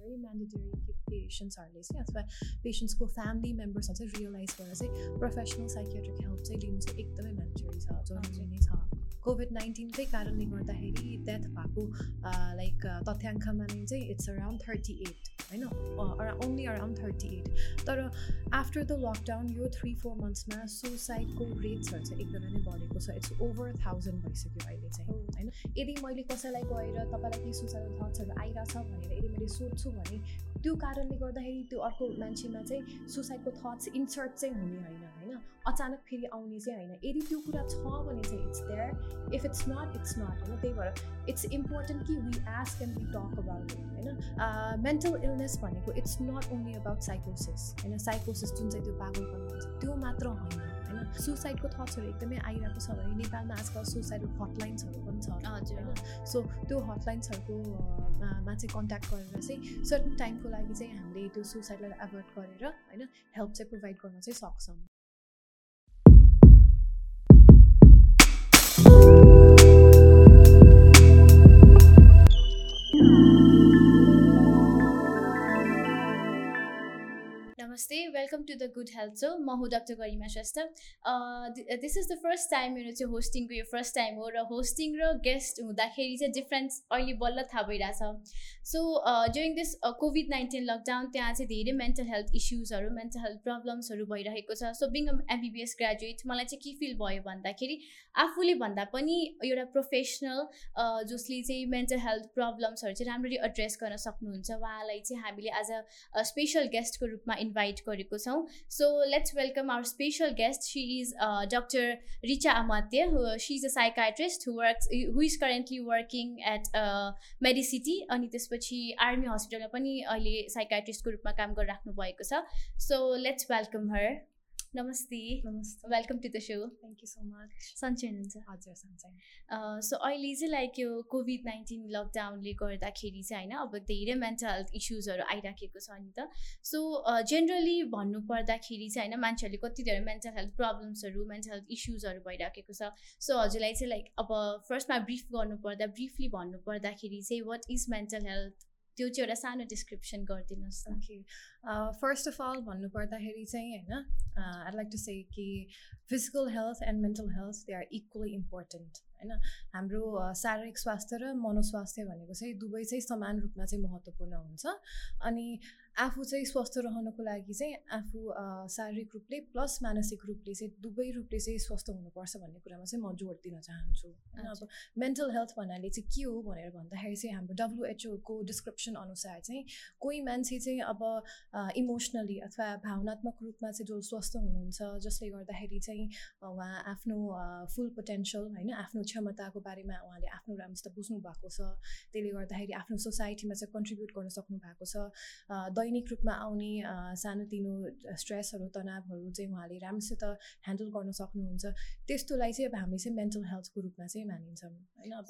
Mandatory कि पेसेन्ट्सहरूले चाहिँ अथवा पेसेन्ट्सको फ्यामिली मेम्बर्सहरू चाहिँ रियलाइज गरेर चाहिँ प्रोफेसनल साइकेट्रिक हेल्प चाहिँ लिनु चाहिँ एकदमै म्यान्डेटरी छ जरुरी नै छ कोभिड नाइन्टिनकै कारणले गर्दाखेरि डेथ भएको लाइक तथ्याङ्कमा नै चाहिँ इट्स अराउन्ड थर्टी एट होइन ओन्ली अराउन्ड थर्टी एट तर आफ्टर द लकडाउन यो थ्री फोर मन्थ्समा सुसाइडको रेट्सहरू चाहिँ एकदमै नै बढेको छ इट्स ओभर थाउजन्ड भइसक्यो अहिले चाहिँ होइन यदि मैले कसैलाई गएर तपाईँलाई केही सुसाइडल थट्सहरू आइरहेछ भनेर यदि मैले सोध्छु भने त्यो कारणले गर्दाखेरि त्यो अर्को मान्छेमा चाहिँ सुसाइडको थट्स इन्सर्ट चाहिँ हुने होइन होइन? अचानक फेरि आउने चाहिँ होइन। यदि त्यो कुरा छ भने चाहिँ it's there if it's not it's not होइन? त्यही भएर इट्स इम्पोर्टेन्ट कि we ask and we talk about it होइन? मेन्टल इलनेस भनेको इट्स नट ओन्ली अबाउट साइकोसिस होइन? साइकोसिस जुन चाहिँ त्यो पागलपन हुन्छ त्यो मात्र होइन। सुसाइडको थट्सहरू एकदमै आइरहेको छ भने नेपालमा आजकल सुसाइड हटलाइन्सहरू पनि छ। हजुर। होइन? सो त्यो हटलाइन्सहरूको मा चाहिँ कन्ट्याक्ट गरेर चाहिँ सर्टन टाइमको लागि चाहिँ हामीले त्यो सुसाइडलाई एभोइड गरेर होइन हेल्प चाहिँ प्रोभाइड गर्न चाहिँ सक्छौँ। To the good health so म हो doctor Garima Shrestha this is the first time मेरो चाहिँ होस्टिङको यो फर्स्ट टाइम हो र होस्टिङ र गेस्ट हुँदाखेरि चाहिँ डिफ्रेन्स अहिले बल्ल थाहा भइरहेछ so during this COVID nineteen lockdown त्यहाँ चाहिँ धेरै मेन्टल हेल्थ इस्युजहरू मेन्टल हेल्थ प्रब्लम्सहरू भइरहेको छ सो बिङ एमबिबिएस ग्रेजुएट मलाई चाहिँ के फिल भयो भन्दाखेरि आफूले भन्दा पनि एउटा प्रोफेसनल जसले चाहिँ मेन्टल हेल्थ प्रब्लम्सहरू चाहिँ राम्ररी एड्रेस गर्न सक्नुहुन्छ उहाँलाई चाहिँ हामीले अ स्पेसल गेस्टको रूपमा इन्भाइट गरेको छौँ so let's welcome our special guest she is doctor Richa Amatya she is a psychiatrist who works who is currently working at Medicity अनि त्यसपछि आर्मी हस्पिटलमा पनि अहिले साइकाट्रिस्टको रूपमा काम गरिराख्नु भएको छ. सो लेट्स वेलकम हर नमस्ते नमस्ते welcome to the so thank you so much सन्चै हुनुहुन्छ हजुर सन्चै सो अहिले चाहिँ लाइक यो कोभिड नाइन्टिन लकडाउनले गर्दाखेरि चाहिँ होइन अब धेरै मेन्टल हेल्थ इस्युजहरू आइराखेको छ नि त। सो जेनरली भन्नुपर्दाखेरि चाहिँ होइन मान्छेहरूले कति धेरै मेन्टल हेल्थ प्रब्लम्सहरू मेन्टल हेल्थ इस्युजहरू भइराखेको छ। सो हजुरलाई चाहिँ लाइक अब फर्स्टमा ब्रिफ गर्नुपर्दा ब्रिफली भन्नुपर्दाखेरि चाहिँ वाट इज मेन्टल हेल्थ त्यो चाहिँ एउटा सानो डिस्क्रिप्सन गरिदिनुहोस् ओके फर्स्ट अफ अल भन्नुपर्दाखेरि चाहिँ होइन आई लाइक टु से कि physical health and mental health they are equally important होइन? हाम्रो शारीरिक स्वास्थ्य र मनोस्वास्थ्य भनेको चाहिँ दुवै चाहिँ समान रूपमा चाहिँ महत्त्वपूर्ण हुन्छ। अनि आफू चाहिँ स्वस्थ रहनको लागि चाहिँ आफू शारीरिक रूपले प्लस मानसिक रूपले चाहिँ दुवै रूपले चाहिँ स्वस्थ हुनुपर्छ भन्ने कुरामा चाहिँ म जोड दिन चाहन्छु। होइन? अब मेन्टल हेल्थ भन्नाले चाहिँ के हो भनेर भन्दाखेरि चाहिँ हाम्रो डब्लुएचओको डिस्क्रिप्सन अनुसार चाहिँ कोही मान्छे चाहिँ अब इमोसनली अथवा भावनात्मक रूपमा चाहिँ जो स्वस्थ हुनुहुन्छ जसले गर्दाखेरि चाहिँ उहाँ आफ्नो फुल पोटेन्सियल होइन? आफ्नो क्षमताको बारेमा उहाँले आफ्नो राम्रोसित बुझ्नु भएको छ। त्यसले गर्दाखेरि आफ्नो सोसाइटीमा चाहिँ कन्ट्रिब्युट गर्न सक्नु भएको छ दैनिक रूपमा आउने सानोतिनो स्ट्रेसहरू तनावहरू चाहिँ उहाँले राम्रोसित ह्यान्डल गर्न सक्नुहुन्छ। त्यस्तोलाई चाहिँ अब हामीले चाहिँ मेन्टल हेल्थको रूपमा चाहिँ मानिन्छौँ होइन? अब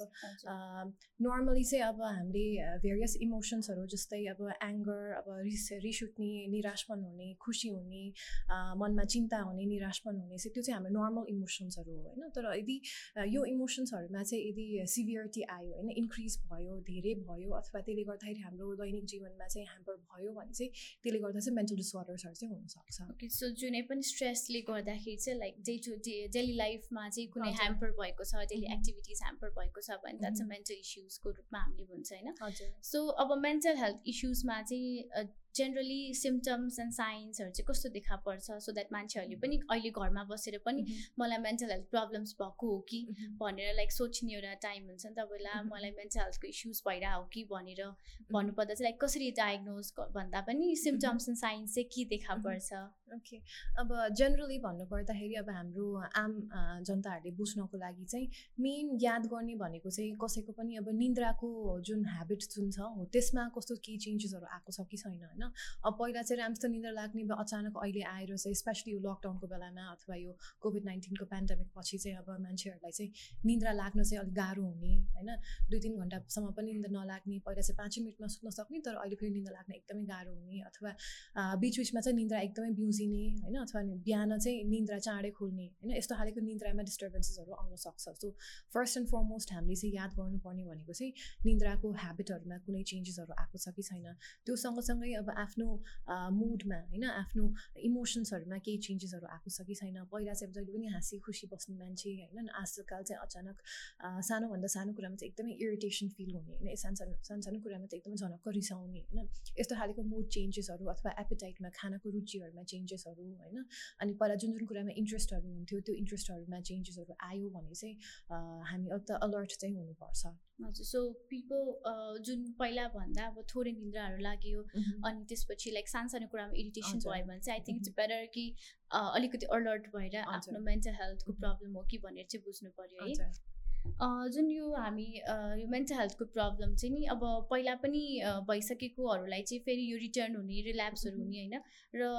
नर्मली चाहिँ अब हामीले भेरियस इमोसन्सहरू जस्तै अब एङ्गर अब रिस रिस उठ्ने निराशपन हुने खुसी हुने मनमा चिन्ता हुने निराशपन हुने चाहिँ त्यो चाहिँ हाम्रो नर्मल इमोसन्सहरू हो होइन? तर यदि यो इमोसन्सहरूमा चाहिँ यदि सिभियरिटी आयो होइन इन्क्रिज भयो धेरै भयो अथवा त्यसले गर्दाखेरि हाम्रो दैनिक जीवनमा चाहिँ ह्याम्पर भयो भने चाहिँ त्यसले गर्दा चाहिँ मेन्टल डिसअर्डर्सहरू चाहिँ हुनसक्छ। ओके सो जुनै पनि स्ट्रेसले गर्दाखेरि चाहिँ like day to day daily लाइफमा चाहिँ कुनै ह्याम्पर भएको छ डेली एक्टिभिटिज ह्याम्पर भएको छ भने द्याट्स अ मेन्टल इस्युजको रूपमा हामीले भन्छ होइन। हजुर। सो अब मेन्टल हेल्थ इस्युजमा चाहिँ जेनरली सिम्टम्स एन्ड साइन्सहरू चाहिँ कस्तो देखा पर्छ? सो द्याट मान्छेहरूले पनि अहिले घरमा बसेर पनि मलाई मेन्टल हेल्थ प्रब्लम्स भएको हो कि भनेर लाइक सोच्ने एउटा टाइम हुन्छ नि त मलाई मेन्टल हेल्थको इस्युज भइरहेको हो कि भनेर भन्नुपर्दा चाहिँ लाइक कसरी डायग्नोज भन्दा पनि सिम्टम्स एन्ड साइन्स चाहिँ के देखा पर्छ? ओके। अब जेनरली भन्नुपर्दाखेरि अब हाम्रो आम जनताहरूले बुझ्नको लागि चाहिँ मेन याद गर्ने भनेको चाहिँ कसैको पनि अब निन्द्राको जुन ह्याबिट जुन छ हो त्यसमा कस्तो केही चेन्जेसहरू आएको छ कि छैन होइन? अब पहिला चाहिँ राम्रोसित निन्द्रा लाग्ने अचानक अहिले आएर चाहिँ स्पेसली यो लकडाउनको बेलामा अथवा यो कोभिड नाइन्टिनको पेन्डेमिक पछि चाहिँ अब मान्छेहरूलाई चाहिँ निन्द्रा लाग्न चाहिँ अलिक गाह्रो हुने होइन? दुई तिन घन्टासम्म पनि निन्द्रा नलाग्ने पहिला चाहिँ पाँच मिनटमा सुत्न सक्ने तर अहिले फेरि निन्द्रा लाग्न एकदमै गाह्रो हुने अथवा बिच बिचमा चाहिँ निन्द्रा एकदमै बिउजी सम्झिने होइन? अथवा बिहान चाहिँ निन्द्रा चाँडै खुल्ने होइन? यस्तो खालेको निन्द्रामा डिस्टर्बेन्सेसहरू आउन सक्छ। सो फर्स्ट एन्ड फरमोस्ट हामीले चाहिँ याद गर्नुपर्ने भनेको चाहिँ निन्द्राको ह्याबिटहरूमा कुनै चेन्जेसहरू आएको छ कि छैन? त्यो सँगसँगै अब आफ्नो मुडमा होइन? आफ्नो इमोसन्सहरूमा केही चेन्जेसहरू आएको छ कि छैन? पहिला चाहिँ जहिले पनि हाँसी खुसी बस्ने मान्छे होइन? आजकल चाहिँ अचानक सानोभन्दा सानो कुरामा चाहिँ एकदमै इरिटेसन फिल हुने होइन? सानो सानो सानो कुरामा चाहिँ एकदमै झनक्क रिसाउने होइन? यस्तो खालको मुड चेन्जेसहरू अथवा एपिटाइटमा खानाको रुचिहरूमा चेन्जेसहरू होइन? अनि पहिला जुन जुन कुरामा इन्ट्रेस्टहरू हुन्थ्यो त्यो इन्ट्रेस्टहरूमा चेन्जेसहरू आयो भने चाहिँ हामी त अलर्ट चाहिँ हुनुपर्छ। हजुर सो पिपल जुन पहिला भन्दा अब थोरै निन्द्राहरू लाग्यो अनि त्यसपछि लाइक सानो सानो कुरामा इरिटेसन भयो भने चाहिँ आई थिङ्क इट्स बेटर कि अलिकति अलर्ट भएर आफ्नो मेन्टल हेल्थको प्रब्लम हो कि भनेर चाहिँ बुझ्नु पऱ्यो है। जुन यो हामी यो मेन्टल हेल्थको प्रब्लम चाहिँ नि अब पहिला पनि भइसकेकोहरूलाई चाहिँ फेरि यो रिटर्न हुने रिल्याप्सहरू हुने होइन? र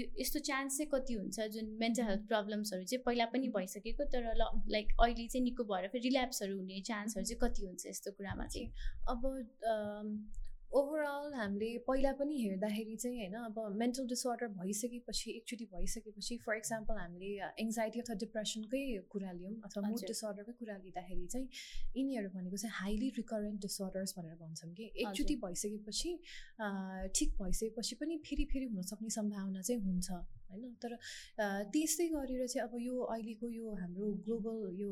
यो यस्तो चान्स चाहिँ कति हुन्छ जुन मेन्टल हेल्थ प्रब्लम्सहरू चाहिँ पहिला पनि भइसकेको तर ल लाइक अहिले चाहिँ निको भएर फेरि रिल्याप्सहरू हुने चान्सहरू चाहिँ कति हुन्छ यस्तो कुरामा चाहिँ? अब ओभरअल हामीले पहिला पनि हेर्दाखेरि चाहिँ होइन अब मेन्टल डिसअर्डर भइसकेपछि एकचोटि भइसकेपछि फर इक्जाम्पल हामीले एङ्जाइटी अथवा डिप्रेसनकै कुरा लियौँ अथवा मुड डिसअर्डरकै कुरा लिँदाखेरि चाहिँ यिनीहरू भनेको चाहिँ हाइली रिकरेन्ट डिसअर्डर्स भनेर भन्छौँ कि। एकचोटि भइसकेपछि ठिक भइसकेपछि पनि फेरि फेरि हुनसक्ने सम्भावना चाहिँ हुन्छ। होइन? तर त्यस्तै गरेर चाहिँ अब यो अहिलेको यो हाम्रो ग्लोबल यो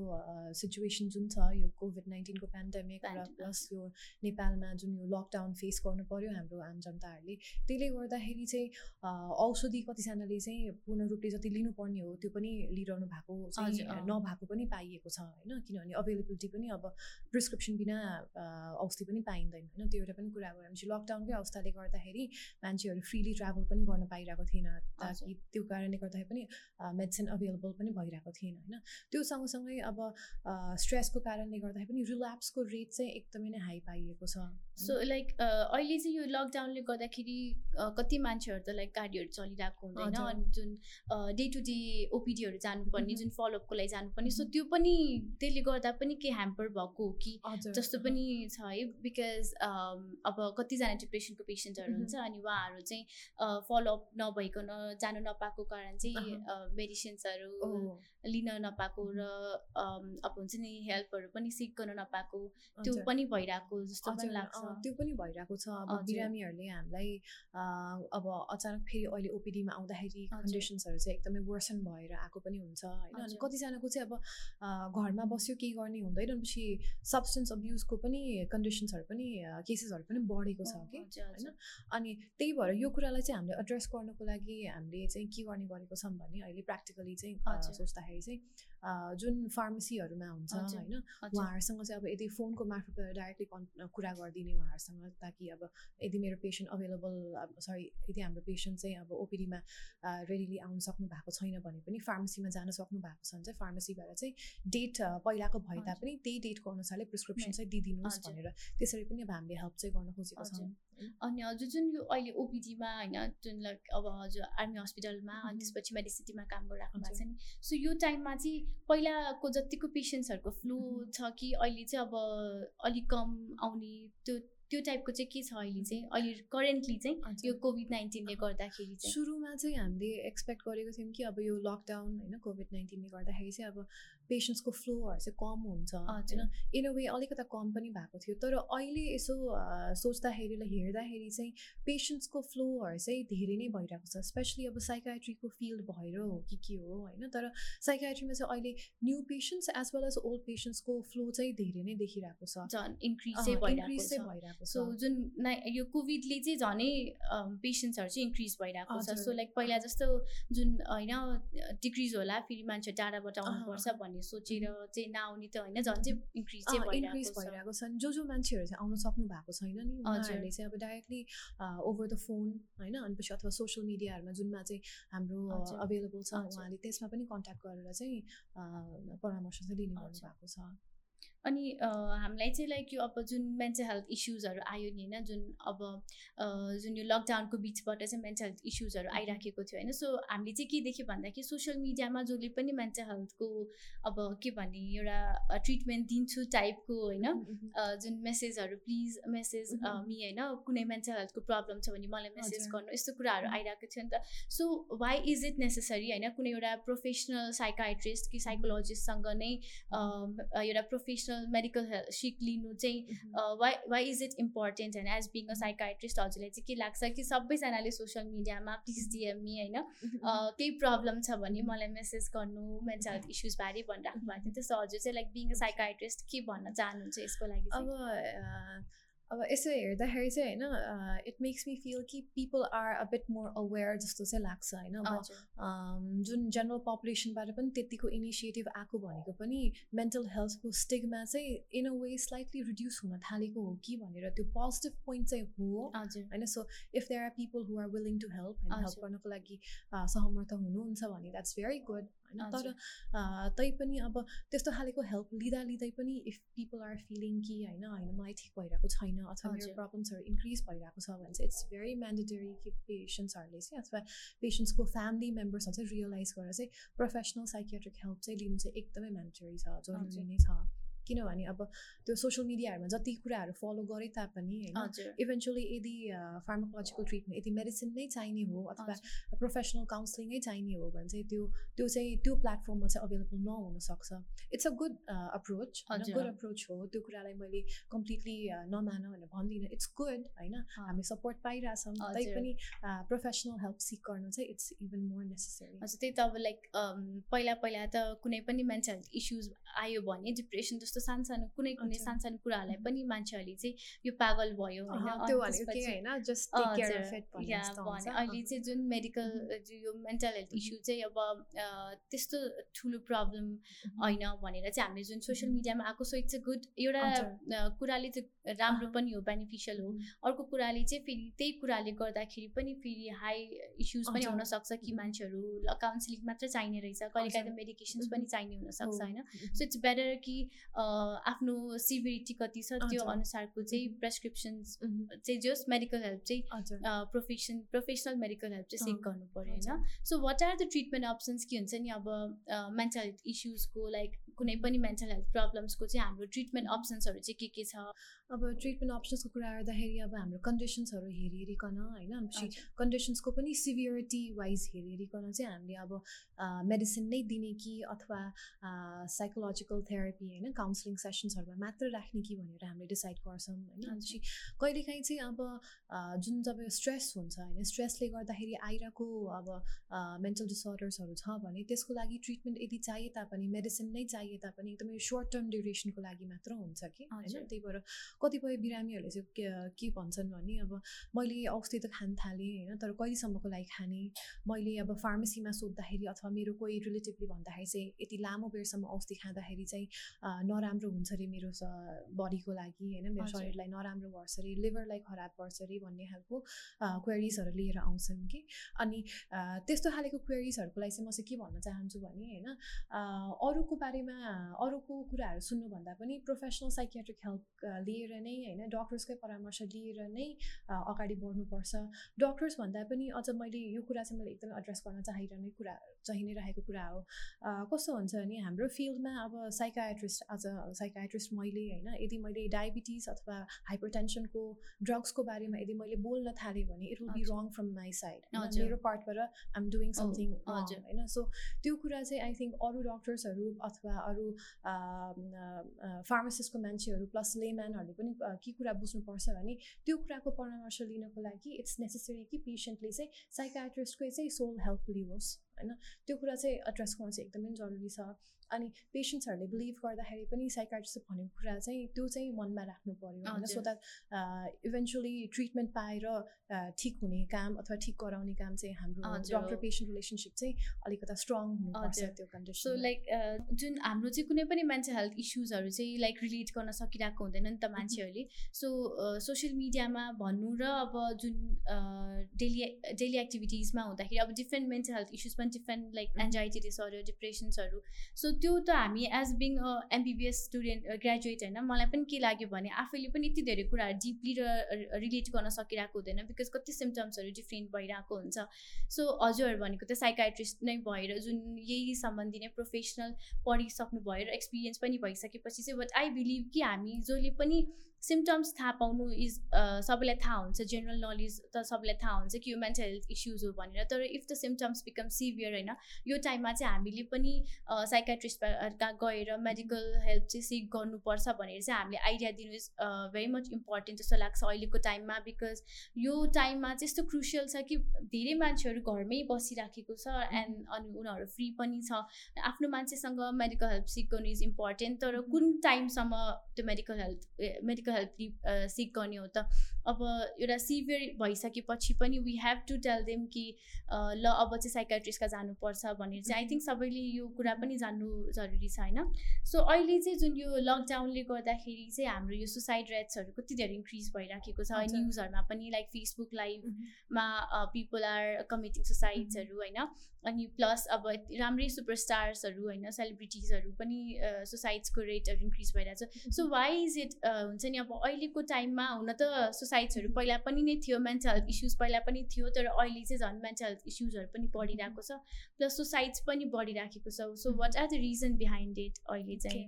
सिचुएसन जुन छ यो कोभिड नाइन्टिनको पेन्डेमिक र प्लस यो नेपालमा जुन यो लकडाउन फेस गर्नु पऱ्यो हाम्रो आम जनताहरूले त्यसले गर्दाखेरि चाहिँ औषधि कतिजनाले चाहिँ पूर्ण रूपले जति लिनुपर्ने हो त्यो पनि लिइरहनु भएको नभएको पनि पाइएको छ होइन? किनभने अभाइलेबिलिटी पनि अब प्रिस्क्रिप्सन बिना औषधि पनि पाइँदैन होइन? त्यो एउटा पनि कुरा भयो। भने लकडाउनकै अवस्थाले गर्दाखेरि मान्छेहरू फ्रिली ट्राभल पनि गर्न पाइरहेको थिएन ताकि त्यो कारणले गर्दाखेरि पनि मेडिसिन अभाइलेबल पनि भइरहेको थिएन होइन? त्यो सँगसँगै अब स्ट्रेसको कारणले गर्दाखेरि पनि रिल्याप्सको रेट चाहिँ एकदमै नै हाई पाइएको छ सो लाइक अहिले चाहिँ यो लकडाउनले गर्दाखेरि कति मान्छेहरू त लाइक गाडीहरू चलिरहेको हुँदैन अनि जुन डे टु डे ओपिडीहरू जानुपर्ने जुन फलोअपको लागि जानुपर्ने सो त्यो पनि त्यसले गर्दा पनि के ह्याम्पर भएको हो कि जस्तो पनि छ है? बिकज अब कतिजना डिप्रेसनको पेसेन्टहरू हुन्छ अनि उहाँहरू चाहिँ फलोअप नभइकन जानु नपाएको कारण चाहिँ मेडिसिन्सहरू लिन नपाएको र अब हुन्छ नि हेल्पहरू पनि सिक गर्न नपाएको। त्यो पनि भइरहेको जस्तो पनि लाग्छ। त्यो पनि भइरहेको छ। अब बिरामीहरूले हामीलाई अब अचानक फेरि अहिले ओपिडीमा आउँदाखेरि कन्डिसन्सहरू चाहिँ एकदमै वर्सन भएर आएको पनि हुन्छ होइन? अनि कतिजनाको चाहिँ अब घरमा बस्यो केही गर्ने हुँदैन पछि सब्सटेन्स अब्युजको पनि कन्डिसन्सहरू पनि केसेसहरू पनि बढेको छ कि होइन? अनि त्यही भएर यो कुरालाई चाहिँ हामीले एड्रेस गर्नको लागि हामीले चाहिँ के गर्ने गरेको छौँ भने अहिले प्र्याक्टिकली चाहिँ सोच्दाखेरि चाहिँ जुन फार्मेसीहरूमा हुन्छ होइन उहाँहरूसँग चाहिँ अब यदि फोनको मार्फत डाइरेक्टली कन् कुरा गरिदिने उहाँहरूसँग ताकि अब यदि मेरो पेसेन्ट अभाइलेबल अब सरी यदि हाम्रो पेसेन्ट चाहिँ अब ओपिडीमा रेडिली आउनु सक्नु भएको छैन भने पनि फार्मेसीमा जान सक्नु भएको छ भने चाहिँ फार्मेसीबाट चाहिँ डेट पहिलाको भए तापनि त्यही डेटको अनुसारले प्रिस्क्रिप्सन चाहिँ दिइदिनुहोस् भनेर त्यसरी पनि अब हामीले हेल्प चाहिँ गर्न खोजेको छौँ अनि हजुर जुन यो अहिले ओपिडीमा होइन जुन लाइक अब हजुर आर्मी हस्पिटलमा अनि त्यसपछि मेडिसिटीमा काम गरिराख्नु भएको छ नि सो यो टाइममा चाहिँ पहिलाको जतिको पेसेन्ट्सहरूको फ्लू छ कि अहिले चाहिँ अब अलिक कम आउने त्यो त्यो टाइपको चाहिँ के छ अहिले चाहिँ? अहिले करेन्टली चाहिँ यो कोभिड नाइन्टिनले गर्दाखेरि चाहिँ। सुरुमा चाहिँ हामीले एक्सपेक्ट गरेको थियौँ कि अब यो लकडाउन होइन कोभिड नाइन्टिनले गर्दाखेरि चाहिँ अब पेसेन्ट्सको फ्लोहरू चाहिँ कम हुन्छ होइन। इन अ वे अलिकता कम पनि भएको थियो। तर अहिले यसो सोच्दाखेरि हेर्दाखेरि चाहिँ पेसेन्ट्सको फ्लोहरू चाहिँ धेरै नै भइरहेको छ। स्पेसली अब साइकाट्रीको फिल्ड भएर हो कि के हो होइन। तर साइकाट्रीमा चाहिँ अहिले new patients as well as old पेसेन्ट्सको flow चाहिँ धेरै नै देखिरहेको छ। झन् इन्क्रिज चाहिँ भइरहेको सो जुन यो कोभिडले चाहिँ झनै पेसेन्ट्सहरू चाहिँ इन्क्रिज भइरहेको छ। सो लाइक पहिला जस्तो जुन होइन डिक्रिज होला फेरि मान्छे टाढाबाट आउनुपर्छ भन्ने भन्ने सोचेर चाहिँ नआउने त होइन झन् चाहिँ इन्क्रिज चाहिँ इन्क्रिज भइरहेको छ जो जो मान्छेहरू चाहिँ आउन सक्नु भएको छैन नि उनीहरूले चाहिँ अब डाइरेक्टली ओभर द फोन होइन अनिपछि अथवा सोसियल मिडियाहरूमा जुनमा चाहिँ हाम्रो अभाइलेबल छ उहाँले त्यसमा पनि कन्ट्याक्ट गरेर चाहिँ परामर्श चाहिँ लिने भएको छ अनि हामीलाई चाहिँ लाइक यो अब जुन मेन्टल हेल्थ इस्युजहरू आयो नि होइन जुन अब जुन यो लकडाउनको बिचबाट चाहिँ मेन्टल हेल्थ इस्युजहरू आइराखेको थियो होइन सो हामीले चाहिँ के देख्यो भन्दाखेरि सोसियल मिडियामा जसले पनि मेन्टल हेल्थको अब के भन्ने एउटा ट्रिटमेन्ट दिन्छु टाइपको होइन जुन मेसेजहरू प्लिज मेसेज। मी होइन कुनै मेन्टल हेल्थको प्रब्लम छ भने मलाई मेसेज। गर्नु यस्तो कुराहरू। आइरहेको थियो नि त so why is it necessary होइन कुनै एउटा प्रोफेसनल साइकाइट्रिस्ट कि साइकोलोजिस्टसँग नै एउटा प्रोफेसनल मेडिकल हेल्थ सिक लिनु चाहिँ. Why why is it important होइन एज बिङ अ साइकाइट्रिस्ट हजुरलाई चाहिँ के लाग्छ कि सबैजनाले सोसियल मिडियामा प्लिज डिएममी होइन? Mhm. अ, केही प्रब्लम छ भने मलाई मेसेज गर्नु मेन्टल हेल्थ इस्युजबारे भनिराख्नु भएको थियो। त्यस्तो हजुर चाहिँ लाइक बिङ अ साइकाइट्रिस्ट के भन्न चाहनुहुन्छ यसको लागि अब अब यसो हेर्दाखेरि चाहिँ होइन इट मेक्स मी फिल कि people are a bit more aware जस्तो चाहिँ लाग्छ होइन अब हजुर अम, जुन जेनरल पपुलेसनबाट पनि त्यतिको इनिसिएटिभ आएको भनेको पनि मेन्टल हेल्थको स्टिगमा चाहिँ in a way slightly reduce हुन थालेको हो कि भनेर त्यो पोजिटिभ पोइन्ट चाहिँ हो हजुर होइन so if there are people who are willing to help होइन हेल्प हजुर। गर्नको लागि अ, सहमर्थ हुनुहुन्छ भने द्याट्स भेरी गुड होइन तर तैपनि अब त्यस्तो खालेको हेल्प लिँदा लिँदै पनि इफ पिपल आर फिलिङ कि होइन होइन मलाई ठिक भइरहेको छैन अथवा मेरो। प्रब्लम्सहरू इन्क्रिज भइरहेको छ भने चाहिँ इट्स भेरी म्यान्डेटरी कि पेसेन्ट्सहरूले चाहिँ अथवा पेसेन्ट्सको फ्यामिली मेम्बर्सहरू चाहिँ रियलाइज गरेर चाहिँ प्रोफेसनल साइकियाट्रिक हेल्प चाहिँ लिनु चाहिँ एकदमै म्यान्डेटरी छ जरुरी। नै छ किनभने अब त्यो सोसियल मिडियाहरूमा जति कुराहरू फलो गरे तापनि होइन इभेन्चुली यदि फार्माकोलोजिकल ट्रिटमेन्ट यदि मेडिसिन नै चाहिने हो अथवा। प्रोफेसनल काउन्सिलिङै चाहिने हो भने चाहिँ त्यो त्यो चाहिँ त्यो प्लेटफर्ममा चाहिँ available नहुनसक्छ। It's a good approach. Good approach हो। त्यो कुरालाई मैले कम्प्लिटली नमान भनेर भन्दिनँ। इट्स गुड होइन। हामी सपोर्ट पाइरहेछौँ। तैपनि प्रोफेसनल हेल्प सिक गर्नु चाहिँ इट्स इभन मोर नेसेसरी हजुर त्यही त अब लाइक पहिला पहिला त कुनै पनि मान्छे हेल्थ इस्युज आयो भने डिप्रेसन जस्तो सानो सानो कुनै कुनै हजुर। सानो सानो कुराहरूलाई पनि मान्छेहरूले चाहिँ यो पागल भयो होइन। अहिले चाहिँ जुन मेडिकल यो मेन्टल हेल्थ इस्यु चाहिँ अब त्यस्तो ठुलो प्रब्लम। होइन भनेर चाहिँ हामीले जुन सोसियल मिडियामा आएको सो इट्स अ गुड एउटा कुराले चाहिँ राम्रो। पनि हो बेनिफिसियल हो अर्को कुराले चाहिँ फेरि त्यही कुराले गर्दाखेरि पनि फेरि हाई इस्युज पनि। हुनसक्छ कि. मान्छेहरू ल काउन्सिलिङ मात्र चाहिने रहेछ कहिले काहीँ त। मेडिकेसन्स. पनि चाहिने हुनसक्छ। होइन। सो इट्स बेटर कि आफ्नो सिभिरिटी कति छ त्यो। अनुसारको चाहिँ. प्रेसक्रिप्सन्स। चाहिँ जस मेडिकल हेल्प चाहिँ प्रोफेसन प्रोफेसनल मेडिकल हेल्प चाहिँ सिक गर्नु पऱ्यो होइन so what are the treatment options के हुन्छ नि अब मेन्टल हेल्थ इस्युजको लाइक कुनै पनि मेन्टल हेल्थ प्रब्लम्सको चाहिँ हाम्रो ट्रिटमेन्ट अप्सन्सहरू चाहिँ के के छ अब ट्रिटमेन्ट अप्सन्सको कुरा गर्दाखेरि अब हाम्रो कन्डिसन्सहरू हेरिहेरिकन होइन। कन्डिसन्सको पनि सिभियरिटी वाइज हेरिहेरिकन चाहिँ हामीले अब मेडिसिन नै दिने कि अथवा साइकोलोजिकल थेरापी होइन काउन्सिलिङ सेसन्सहरूमा मात्र राख्ने कि भनेर हामीले डिसाइड गर्छौँ होइन। पछि कहिलेकाहीँ चाहिँ अब जुन जब स्ट्रेस हुन्छ होइन? स्ट्रेसले गर्दाखेरि आइरहेको अब मेन्टल डिसअर्डर्सहरू छ भने त्यसको लागि ट्रिटमेन्ट यदि चाहिए तापनि मेडिसिन नै चाहिए तापनि एकदमै सर्ट टर्म ड्युरेसनको लागि मात्र हुन्छ कि। होइन? त्यही भएर कतिपय बिरामीहरूले चाहिँ के भन्छन् भने अब मैले औषधि त खान थालेँ होइन? तर कहिलेसम्मको लागि खाने? मैले अब फार्मेसीमा सोद्धाखेरि अथवा मेरो कोही रिलेटिभले भन्दाखेरि चाहिँ यति लामो बेरसम्म औषधि खाँदाखेरि चाहिँ नराम्रो हुन्छ अरे मेरो बडीको लागि होइन? मेरो। शरीरलाई नराम्रो गर्छ अरे लिभरलाई खराब गर्छ अरे भन्ने खालको क्वेरिजहरू लिएर आउँछन् कि? अनि त्यस्तो खालेको क्वेरिजहरूको लागि चाहिँ म चाहिँ के भन्न चाहन्छु भने होइन? अरूको बारेमा अरूको कुराहरू सुन्नुभन्दा पनि प्रोफेसनल साइकियाट्रिक हेल्प लिएर नै होइन? डक्टर्सकै परामर्श लिएर नै अगाडि बढ्नुपर्छ। डक्टर्स भन्दा पनि अझ मैले यो कुरा चाहिँ मैले एकदमै एड्रेस गर्न चाहिरहने कुरा चाहि नै रहेको कुरा हो। कस्तो हुन्छ भने हाम्रो फिल्डमा अब साइकाट्रिस्ट एज अ साइकाट्रिस्ट मैले होइन यदि मैले डायबिटिज अथवा हाइपरटेन्सनको ड्रग्सको बारेमा यदि मैले बोल्न थालेँ भने it will be. Wrong from my side. मेरो पार्टबाट आइम डुइङ समथिङ हजुर। होइन सो त्यो कुरा चाहिँ आई थिङ्क अरू डक्टर्सहरू अथवा अरू फार्मासिस्टको मान्छेहरू प्लस लेम्यानहरूले पनि के कुरा बुझ्नुपर्छ भने त्यो कुराको परामर्श लिनको लागि इट्स नेसेसरी कि पेसेन्टले चाहिँ साइकाट्रिस्टकै चाहिँ सोल हेल्प लियोस् होइन त्यो कुरा चाहिँ एड्रेस गर्न चाहिँ एकदमै जरुरी छ अनि पेसेन्ट्सहरूले बिलिभ गर्दाखेरि पनि साइकाट्रिस्ट भनेको कुरा चाहिँ त्यो चाहिँ मनमा राख्नु पऱ्यो होइन सो। द्याट इभेन्चुली ट्रिटमेन्ट पाएर ठिक हुने काम अथवा ठिक गराउने काम चाहिँ हाम्रो। डक्टर पेसेन्ट रिलेसनसिप चाहिँ अलिकता स्ट्रङ हुनुपर्छ हजुर। त्यो सो कन्डिसन लाइक जुन हाम्रो चाहिँ कुनै पनि मेन्टल हेल्थ इस्युजहरू चाहिँ लाइक रिलेट गर्न सकिरहेको हुँदैन नि त मान्छेहरूले सो सोसियल मिडियामा भन्नु र अब जुन डेली डेली एक्टिभिटिजमा हुँदाखेरि अब डिफ्रेन्ट मेन्टल हेल्थ इस्युज पनि डिफ्रेन्ट लाइक. एन्जाइटी डिसअर्डर डिप्रेसन्सहरू सो त्यो त हामी as being a MBBS student graduate होइन मलाई पनि के लाग्यो भने आफैले पनि यति धेरै कुराहरू डिपली र रिलेट गर्न सकिरहेको हुँदैन बिकज कति सिम्टम्सहरू डिफ्रेन्ट भइरहेको हुन्छ। सो हजुर भनेको त साइकाट्रिस्ट नै भएर जुन यही सम्बन्धी नै प्रोफेसनल पढिसक्नु भयो र एक्सपिरियन्स पनि भइसकेपछि चाहिँ बट आई बिलिभ कि हामी जसले पनि सिम्टम्स थाहा पाउनु इज सबैलाई थाहा हुन्छ जेनरल नलेज त सबैलाई थाहा हुन्छ कि यो मेन्टल हेल्थ इस्युज हो भनेर। तर if the symptoms become severe होइन यो टाइममा चाहिँ हामीले पनि साइकाट्रिस्ट गएर मेडिकल हेल्प चाहिँ सिक गर्नुपर्छ भनेर चाहिँ हामीले आइडिया दिनु इज भेरी मच इम्पोर्टेन्ट जस्तो लाग्छ अहिलेको टाइममा बिकज यो टाइममा चाहिँ यस्तो क्रुसियल छ कि धेरै मान्छेहरू घरमै बसिराखेको छ एन्ड अनि उनीहरू फ्री पनि छ। आफ्नो मान्छेसँग मेडिकल हेल्प सिक गर्नु इज इम्पोर्टेन्ट तर कुन टाइमसम्म त्यो medical health medical help seek गर्ने हो त। अब एउटा सिभियर भइसकेपछि पनि we have to tell them कि ल अब चाहिँ साइकाट्रिस्टका जानुपर्छ भनेर चाहिँ आई थिङ्क सबैले यो कुरा पनि जान्नु जरुरी छ होइन? सो अहिले चाहिँ जुन यो लकडाउनले गर्दाखेरि चाहिँ हाम्रो यो सुसाइड रेट्सहरू कति धेरै इन्क्रिज भइराखेको छ न्युजहरूमा पनि लाइक फेसबुक लाइभमा पिपल आर कमिटिङ सुसाइड्सहरू होइन? अनि प्लस अब राम्रै सुपरस्टार्सहरू होइन? सेलिब्रिटिजहरू पनि सुसाइड्सको रेटहरू इन्क्रिज भइरहेको छ। सो वाइ इज इट हुन्छ नि अब अहिलेको टाइममा हुन त सुसाइड्सहरू पहिला पनि नै थियो मेन्टल हेल्थ इस्युज पहिला पनि थियो तर अहिले चाहिँ झन् मेन्टल हेल्थ इस्युजहरू पनि बढिरहेको छ प्लस सुसाइड्स पनि बढिराखेको छ। So what are the reason behind it अहिले चाहिँ?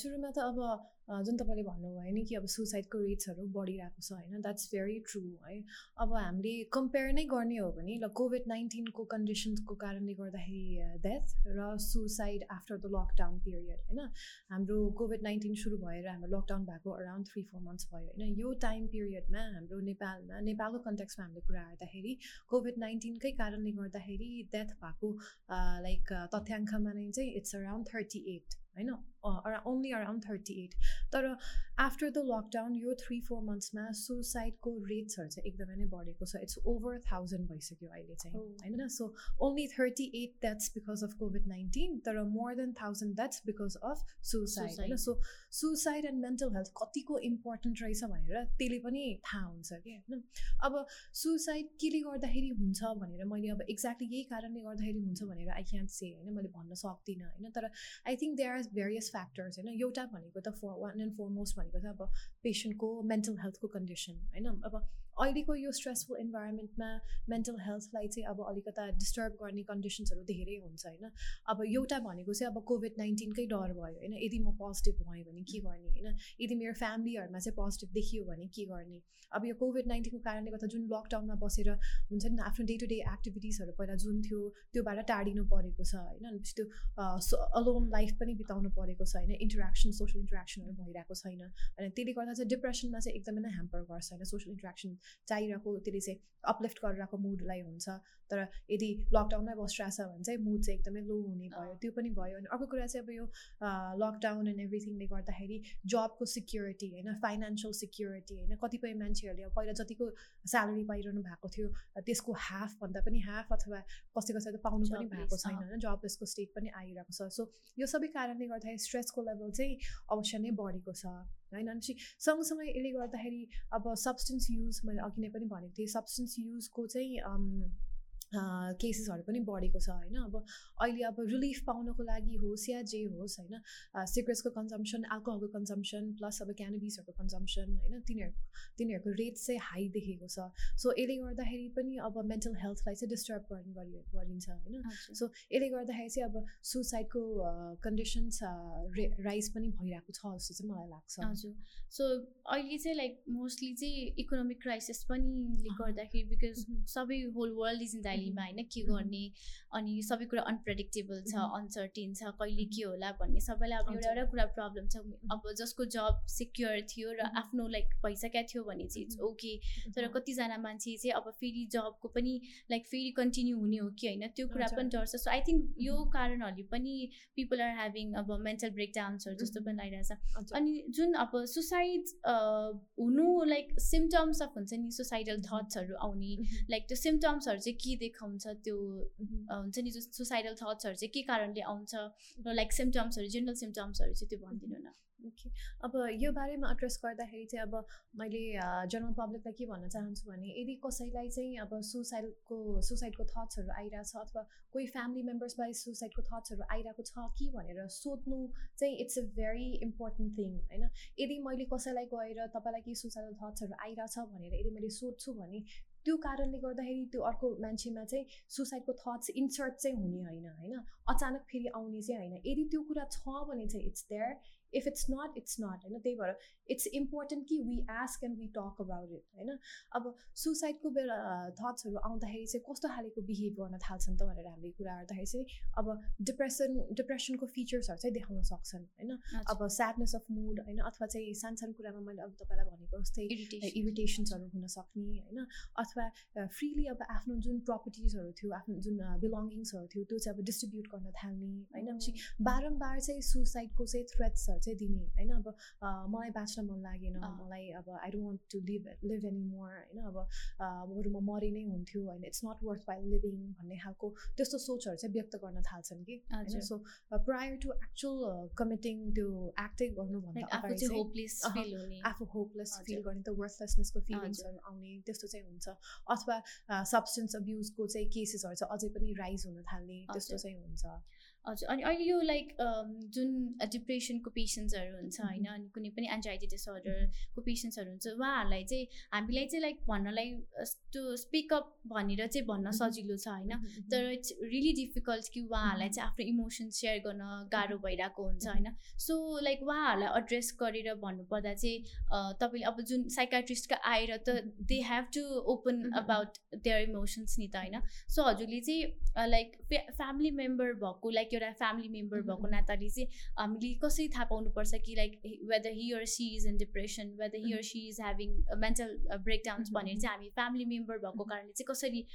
सुरुमा त अब जुन तपाईँले भन्नुभयो नि कि अब सुसाइडको रेट्सहरू बढिरहेको छ होइन द्याट्स भेरी ट्रु है। अब हामीले कम्पेयर नै गर्ने हो भने ल कोभिड नाइन्टिनको कन्डिसन्सको कारणले गर्दाखेरि डेथ र suicide after the lockdown period होइन। हाम्रो कोभिड नाइन्टिन सुरु भएर हाम्रो लकडाउन भएको अराउन्ड थ्री फोर मन्थ्स भयो होइन। यो टाइम पिरियडमा हाम्रो नेपालमा नेपालको कन्टेक्समा हामीले कुरा हेर्दाखेरि कोभिड नाइन्टिनकै कारणले गर्दाखेरि डेथ भएको लाइक तथ्याङ्कमा नै चाहिँ इट्स अराउन्ड थर्टी एट होइन ओन्ली अराउन्ड थर्टी एट तर आफ्टर द लकडाउन यो थ्री फोर मन्थ्समा सुसाइडको रेट्सहरू चाहिँ एकदमै नै बढेको छ. इट्स ओभर थाउजन्ड भइसक्यो अहिले चाहिँ होइन? So only thirty eight that's because of COVID nineteen तर more than thousand that's because of suicide होइन? So suicide and mental health कतिको इम्पोर्टेन्ट रहेछ भनेर त्यसले पनि थाहा हुन्छ कि होइन? अब सुसाइड केले गर्दाखेरि हुन्छ भनेर मैले अब एक्ज्याक्टली यही कारणले गर्दाखेरि हुन्छ भनेर आई क्यान्ट से होइन? मैले भन्न सक्दिनँ होइन? तर I think they are various factors होइन? एउटा भनेको त फर वान एन्ड फरमोस्ट भनेको चाहिँ अब पेसेन्टको मेन्टल हेल्थको कन्डिसन होइन? अब अहिलेको यो स्ट्रेसफुल इन्भाइरोमेन्टमा मेन्टल हेल्थलाई चाहिँ अब अलिकता डिस्टर्ब गर्ने कन्डिसन्सहरू धेरै हुन्छ होइन? अब एउटा भनेको चाहिँ अब कोभिड नाइन्टिनकै डर भयो होइन? यदि म पोजिटिभ भएँ भने के गर्ने होइन? यदि मेरो फ्यामिलीहरूमा चाहिँ पोजिटिभ देखियो भने के गर्ने? अब यो कोभिड नाइन्टिनको कारणले गर्दा जुन लकडाउनमा बसेर हुन्छ नि आफ्नो डे टु डे एक्टिभिटिजहरू पहिला जुन थियो त्योबाट टाढिनु परेको छ होइन? भनेपछि त्यो अलोन लाइफ पनि बिताउनु परेको छ होइन? इन्टरेक्सन सोसियल इन्टरेक्सनहरू भइरहेको छैन अनि त्यसले गर्दा चाहिँ डिप्रेसनमा चाहिँ एकदमै नै ह्याम्पर गर्छ होइन? सोसियल इन्टरेक्सन चाहिरहेको त्यसले चाहिँ अपलिफ्ट गरिरहेको मुडलाई हुन्छ। तर यदि लकडाउनमै बसिरहेछ भने चाहिँ मुड चाहिँ एकदमै लो हुने भयो त्यो पनि भयो। अनि अर्को कुरा चाहिँ अब यो लकडाउन एन्ड एभ्रिथिङले गर्दाखेरि जबको सिक्योरिटी होइन फाइनेन्सियल सिक्योरिटी होइन कतिपय मान्छेहरूले अब पहिला जतिको स्यालेरी पाइरहनु भएको थियो त्यसको हाफभन्दा पनि हाफ अथवा कसै कसैले पाउनु पनि भएको छैन होइन जबलेसको स्टेट पनि आइरहेको छ। सो यो सबै कारणले गर्दाखेरि स्ट्रेसको लेभल चाहिँ अवश्य नै बढेको छ। होइन? अनि सँगसँगै यसले गर्दाखेरि अब सब्सटेन्स युज मैले अघि नै पनि भनेको थिएँ सब्सटेन्स युजको चाहिँ केसेसहरू पनि बढेको छ होइन? अब अहिले अब रिलिफ पाउनको लागि होस् या जे होस् होइन? सिगरेट्सको कन्जम्सन एल्कोहलको कन्जम्सन प्लस अब क्यानबिसहरूको कन्जम्सन होइन? तिनीहरू तिनीहरूको रेट चाहिँ हाई देखेको छ। सो यसले गर्दाखेरि पनि अब मेन्टल हेल्थलाई चाहिँ डिस्टर्ब गर्ने गरि गरिन्छ होइन? सो यसले गर्दाखेरि चाहिँ अब सुसाइडको कन्डिसन्स रे राइज पनि भइरहेको छ जस्तो चाहिँ मलाई लाग्छ। हजुर। सो अहिले चाहिँ लाइक मोस्टली चाहिँ इकोनोमिक क्राइसिस पनि गर्दाखेरि बिकज सबै होल वर्ल्ड इज इन दाइलीमा होइन के गर्ने? अनि सबै कुरा अनप्रेडिक्टेबल छ अनसर्टेन छ कहिले के होला भन्ने सबैलाई अब एउटा एउटा कुरा प्रब्लम छ। अब जसको जब सिक्योर थियो र आफ्नो लाइक पैसा क्या थियो भने चाहिँ इट्स ओके तर कतिजना मान्छे चाहिँ अब फेरि जबको पनि लाइक फेरि कन्टिन्यू हुने हो कि होइन? त्यो कुरा पनि डर छ सो आई थिङ्क यो कारणहरूले पनि पिपल आर ह्याभिङ अब मेन्टल ब्रेकडाउन्सहरू जस्तो पनि लागिरहेछ। अनि जुन अब सुसाइड हुनु लाइक सिम्टम्स अफ हुन्छ नि सुसाइडल थट्सहरू आउने लाइक त्यो सिम्टम्सहरू चाहिँ के देखाउँछ त्यो हुन्छ नि सुसाइडल थट्सहरू चाहिँ के कारणले आउँछ र लाइक सिम्टम्सहरू जेनरल सिम्टम्सहरू चाहिँ त्यो भनिदिनु न। ओके। अब यो बारेमा एड्रेस गर्दाखेरि चाहिँ अब मैले जनरल पब्लिकलाई के भन्न चाहन्छु भने यदि कसैलाई चाहिँ अब सुसाइडको सुसाइडको थट्सहरू आइरहेछ अथवा कोही फ्यामिली मेम्बर्सलाई सुसाइडको थट्सहरू आइरहेको छ कि भनेर सोध्नु चाहिँ it's a very important thing होइन? यदि मैले कसैलाई गएर तपाईँलाई केही सुसाइडल थट्सहरू आइरहेछ भनेर यदि मैले सोध्छु भने त्यो कारणले गर्दाखेरि त्यो अर्को मान्छेमा चाहिँ सुसाइडको थट्स इन्सर्ट चाहिँ हुने होइन होइन? अचानक फेरि आउने चाहिँ होइन। यदि त्यो कुरा छ भने चाहिँ it's there if it's not it's not होइन त्यही भएर इट्स इम्पोर्टेन्ट कि we ask and we talk about it होइन अब सुसाइडको बेला थट्सहरू आउँदाखेरि चाहिँ कस्तो खालेको बिहेभ गर्न थाल्छन् त भनेर हामीले कुरा गर्दाखेरि चाहिँ अब डिप्रेसन डिप्रेसनको फिचर्सहरू चाहिँ देखाउन सक्छन् होइन अब स्याडनेस अफ मुड होइन अथवा चाहिँ सानो सानो कुरामा मैले अब तपाईँलाई भनेको जस्तै इरिटेसन्सहरू हुन सक्ने होइन अथवा फ्रिली अब आफ्नो जुन प्रपर्टिजहरू थियो आफ्नो जुन बिलोङ्गिङ्सहरू थियो त्यो चाहिँ अब डिस्ट्रिब्युट गर्न थाल्ने होइन बारम्बार चाहिँ सुसाइडको चाहिँ थ्रेट्सहरू चाहिँ दिने होइन? अब मलाई बाँच्न मन लागेन मलाई अब I don't want to live live any more होइन? अब बरु म मरि नै हुन्थ्यो होइन? It's not worth while living भन्ने खालको त्यस्तो सोचहरू चाहिँ व्यक्त गर्न थाल्छन् कि होइन? So prior to actual committing त्यो एक्टै गर्नुभन्दा आफू होपलेस फिल गर्ने त वर्थलेसनेसको फिलिङ्सहरू आउने त्यस्तो चाहिँ हुन्छ। अथवा सब्सटेन्स अब्युजको चाहिँ केसेसहरू चाहिँ अझै पनि राइज हुन थाल्ने त्यस्तो चाहिँ हुन्छ। हजुर अनि अहिले यो लाइक जुन डिप्रेसनको पेसेन्ट्सहरू हुन्छ होइन अनि कुनै पनि एन्जाइटी डिसअर्डरको पेसेन्ट्सहरू हुन्छ उहाँहरूलाई चाहिँ हामीलाई चाहिँ लाइक भन्नलाई त्यो स्पिकअप भनेर चाहिँ भन्न सजिलो छ होइन। तर इट्स रियली डिफिकल्ट कि उहाँहरूलाई चाहिँ आफ्नो इमोसन्स सेयर गर्न गाह्रो भइरहेको हुन्छ होइन। सो लाइक उहाँहरूलाई एड्रेस गरेर भन्नुपर्दा चाहिँ तपाईँले अब जुन साइकाट्रिस्टका आएर त they have to open about their emotions नि त होइन। सो हजुरले चाहिँ लाइक फ्यामिली मेम्बर भएको लाइक एउटा फ्यामिली मेम्बर भएको नाताले चाहिँ हामीले कसरी थाहा पाउनुपर्छ कि like whether he or she is in depression whether he or she is having mental breakdowns भनेर चाहिँ हामी फ्यामिली मेम्बर भएको कारणले चाहिँ कसरी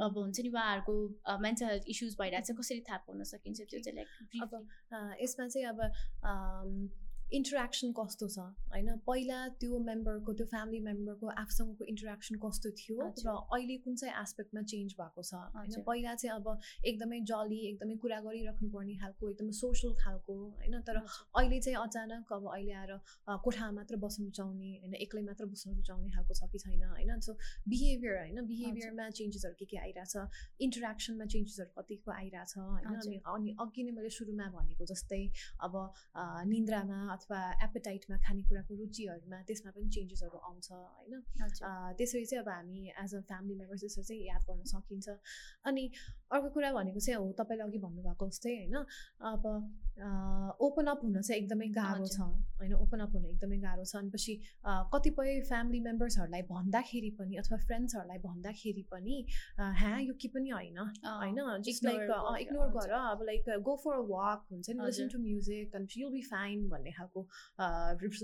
अब हुन्छ नि उहाँहरूको मेन्टल हेल्थ इस्युज भइरहेको छ कसरी थाहा पाउन सकिन्छ त्यो चाहिँ लाइक अब यसमा चाहिँ अब इन्टरेक्सन कस्तो छ होइन? पहिला त्यो मेम्बरको त्यो फ्यामिली मेम्बरको आफूसँगको इन्टरेक्सन कस्तो थियो र अहिले कुन चाहिँ एस्पेक्टमा चेन्ज भएको छ? होइन पहिला चाहिँ अब एकदमै जली एकदमै कुरा गरिराख्नु पर्ने खालको एकदमै सोसल खालको होइन? तर अहिले चाहिँ अचानक अब अहिले आएर कोठामा मात्र बस्नु रुचाउने होइन? एक्लै मात्र बस्नु रुचाउने खालको छ कि छैन होइन? सो बिहेभियर होइन? बिहेभियरमा चेन्जेसहरू के के आइरहेछ? इन्टरेक्सनमा चेन्जेसहरू कतिको आइरहेछ होइन? अनि अघि नै मैले सुरुमा भनेको जस्तै अब निन्द्रामा अथवा एपेटाइटमा खानेकुराको रुचिहरूमा त्यसमा पनि चेन्जेसहरू आउँछ होइन? त्यसरी चाहिँ अब हामी एज अ फ्यामिली मेम्बर्स त्यसरी चाहिँ याद गर्न सकिन्छ। अनि अर्को कुरा भनेको चाहिँ हो तपाईँले अघि भन्नुभएको जस्तै होइन? अब ओपन अप हुन चाहिँ एकदमै गाह्रो छ होइन? ओपन अप हुन एकदमै गाह्रो छ। अनि कतिपय फ्यामिली मेम्बर्सहरूलाई भन्दाखेरि पनि अथवा फ्रेन्ड्सहरूलाई भन्दाखेरि पनि ह्या यो के पनि होइन होइन? जस्ट लाइक इग्नोर गर अब like go for a walk हुन्छ नि listen to music and you'll be fine भन्ने खालको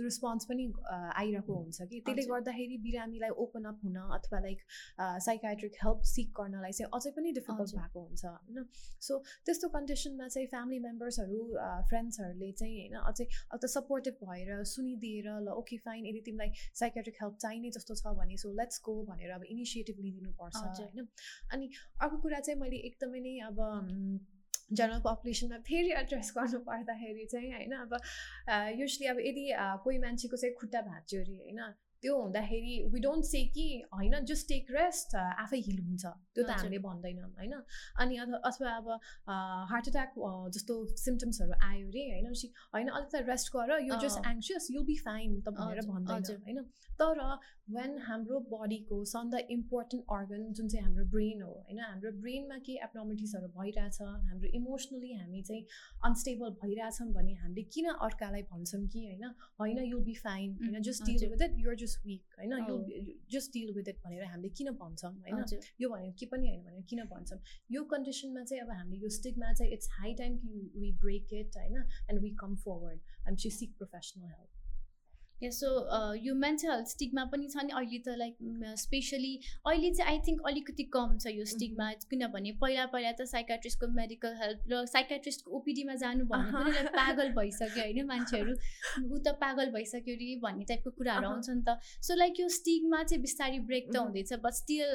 रिस्पोन्स पनि आइरहेको हुन्छ कि। त्यसले गर्दाखेरि बिरामीलाई ओपन अप हुन अथवा लाइक साइकाट्रिक हेल्प सिक गर्नलाई चाहिँ अझै पनि डिफिकल्ट भएको हुन्छ होइन। सो त्यस्तो कन्डिसनमा चाहिँ फ्यामिली मेम्बर्सहरू फ्रेन्ड्सहरूले चाहिँ होइन अझै अब त सपोर्टिभ भएर सुनिदिएर ल ओके फाइन यदि तिमीलाई साइकेट्रिक हेल्प चाहिने जस्तो छ भने सो लेट्स गो भनेर अब इनिसिएटिभ लिइदिनुपर्छ होइन। अनि अर्को कुरा चाहिँ मैले एकदमै नै अब जनरल पपुलेसनमा फेरि एड्रेस गर्नु पर्दाखेरि चाहिँ होइन अब युजली अब यदि कोही मान्छेको चाहिँ खुट्टा भाँच्यो अरे होइन त्यो हुँदाखेरि वी डोन्ट से कि होइन जस्ट टेक रेस्ट आफै हिल हुन्छ। त्यो त हामीले भन्दैनौँ होइन। अनि अथवा अब हार्ट एट्याक जस्तो सिम्टम्सहरू आयो अरे होइन होइन अलिक त रेस्ट गर you just anxious you'll be fine त भनेर भन्दैन होइन। तर वेन हाम्रो बडीको सन द इम्पोर्टेन्ट अर्गन जुन चाहिँ हाम्रो ब्रेन हो होइन हाम्रो ब्रेनमा केही एब्नोमिटिसहरू भइरहेछ हाम्रो इमोसनली हामी चाहिँ अनस्टेबल भइरहेछौँ भने हामीले किन अर्कालाई भन्छौँ कि होइन होइन युल बी फाइन होइन just deal with it you're just weak होइन you'll just deal with it भनेर हामीले किन भन्छौँ होइन यो भनेको के पनि होइन भनेर किन भन्छौँ यो कन्डिसनमा चाहिँ अब हामीले यो स्टिकमा चाहिँ इट्स हाई टाइम कि वी ब्रेक इट होइन and we come forward and she seek professional help yeah so यो मेन्टल हेल्थ स्टिकमा पनि छ नि अहिले त लाइक स्पेसली अहिले चाहिँ आई थिङ्क अलिकति कम छ यो स्टिकमा किनभने पहिला पहिला त साइकाट्रिस्टको मेडिकल हेल्प र साइकाट्रिस्टको ओपिडीमा जानु भन्ने पागल भइसक्यो होइन मान्छेहरू। ऊ त पागल भइसक्यो अरे भन्ने टाइपको कुराहरू आउँछ नि त। सो लाइक यो स्टिकमा चाहिँ बिस्तारै ब्रेक त. हुँदैछ बट स्टिल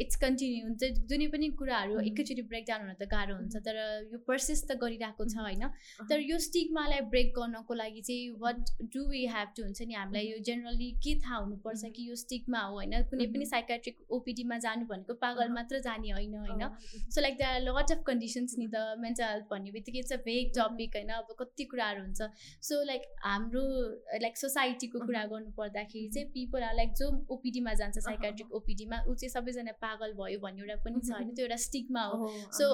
इट्स कन्टिन्यू हुन्छ। जुनै पनि कुराहरू. एकैचोटि ब्रेकडाउन हुन त गाह्रो हुन्छ तर यो पर्सिस त गरिरहेको छ होइन. तर यो स्टिकमालाई ब्रेक गर्नको लागि चाहिँ what do we have to हुन्छ नि हामीलाई यो जेनरली के थाहा हुनुपर्छ. कि यो स्टिकमा हो होइन? कुनै पनि. साइकाट्रिक ओपिडीमा जानु भनेको पागल. मात्र जाने होइन होइन? So like the lot of conditions नि त मेन्टल हेल्थ भन्ने बित्तिकै इट्स अ भेग टपिक होइन? अब कति कुराहरू हुन्छ। सो लाइक हाम्रो लाइक सोसाइटीको कुरा गर्नु पर्दाखेरि चाहिँ पिपल आर लाइक जो ओपिडीमा जान्छ साइकाट्रिक ओपिडीमा ऊ चाहिँ सबैजना पागल भयो भन्ने एउटा पनि छ होइन? त्यो एउटा स्टिकमा हो। So.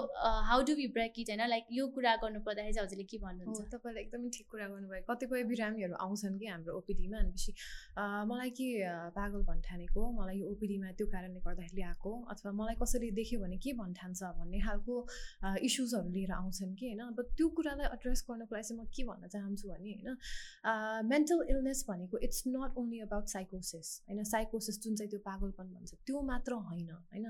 How do be break it होइन? लाइक यो कुरा गर्नु पर्दाखेरि चाहिँ हजुरले के भन्नुहुन्छ? तपाईँले एकदमै ठिक कुरा गर्नुभयो। कतिपय बिरामीहरू आउँछन् कि हाम्रो। ओपिडीमा भनेपछि मलाई के पागल भन्ठानेको? मलाई यो ओपिडीमा त्यो कारणले गर्दाखेरि आएको? अथवा मलाई कसैले देख्यो भने के भन्ठान्छ? भन्ने खालको इस्युजहरू लिएर आउँछन् कि होइन? अब त्यो कुरालाई एड्रेस गर्नको लागि चाहिँ म के भन्न चाहन्छु भने होइन? मेन्टल इलनेस भनेको इट्स नट ओन्ली अबाउट साइकोसिस होइन? साइकोसिस जुन चाहिँ त्यो पागलपन भन्छ त्यो मात्र होइन होइन?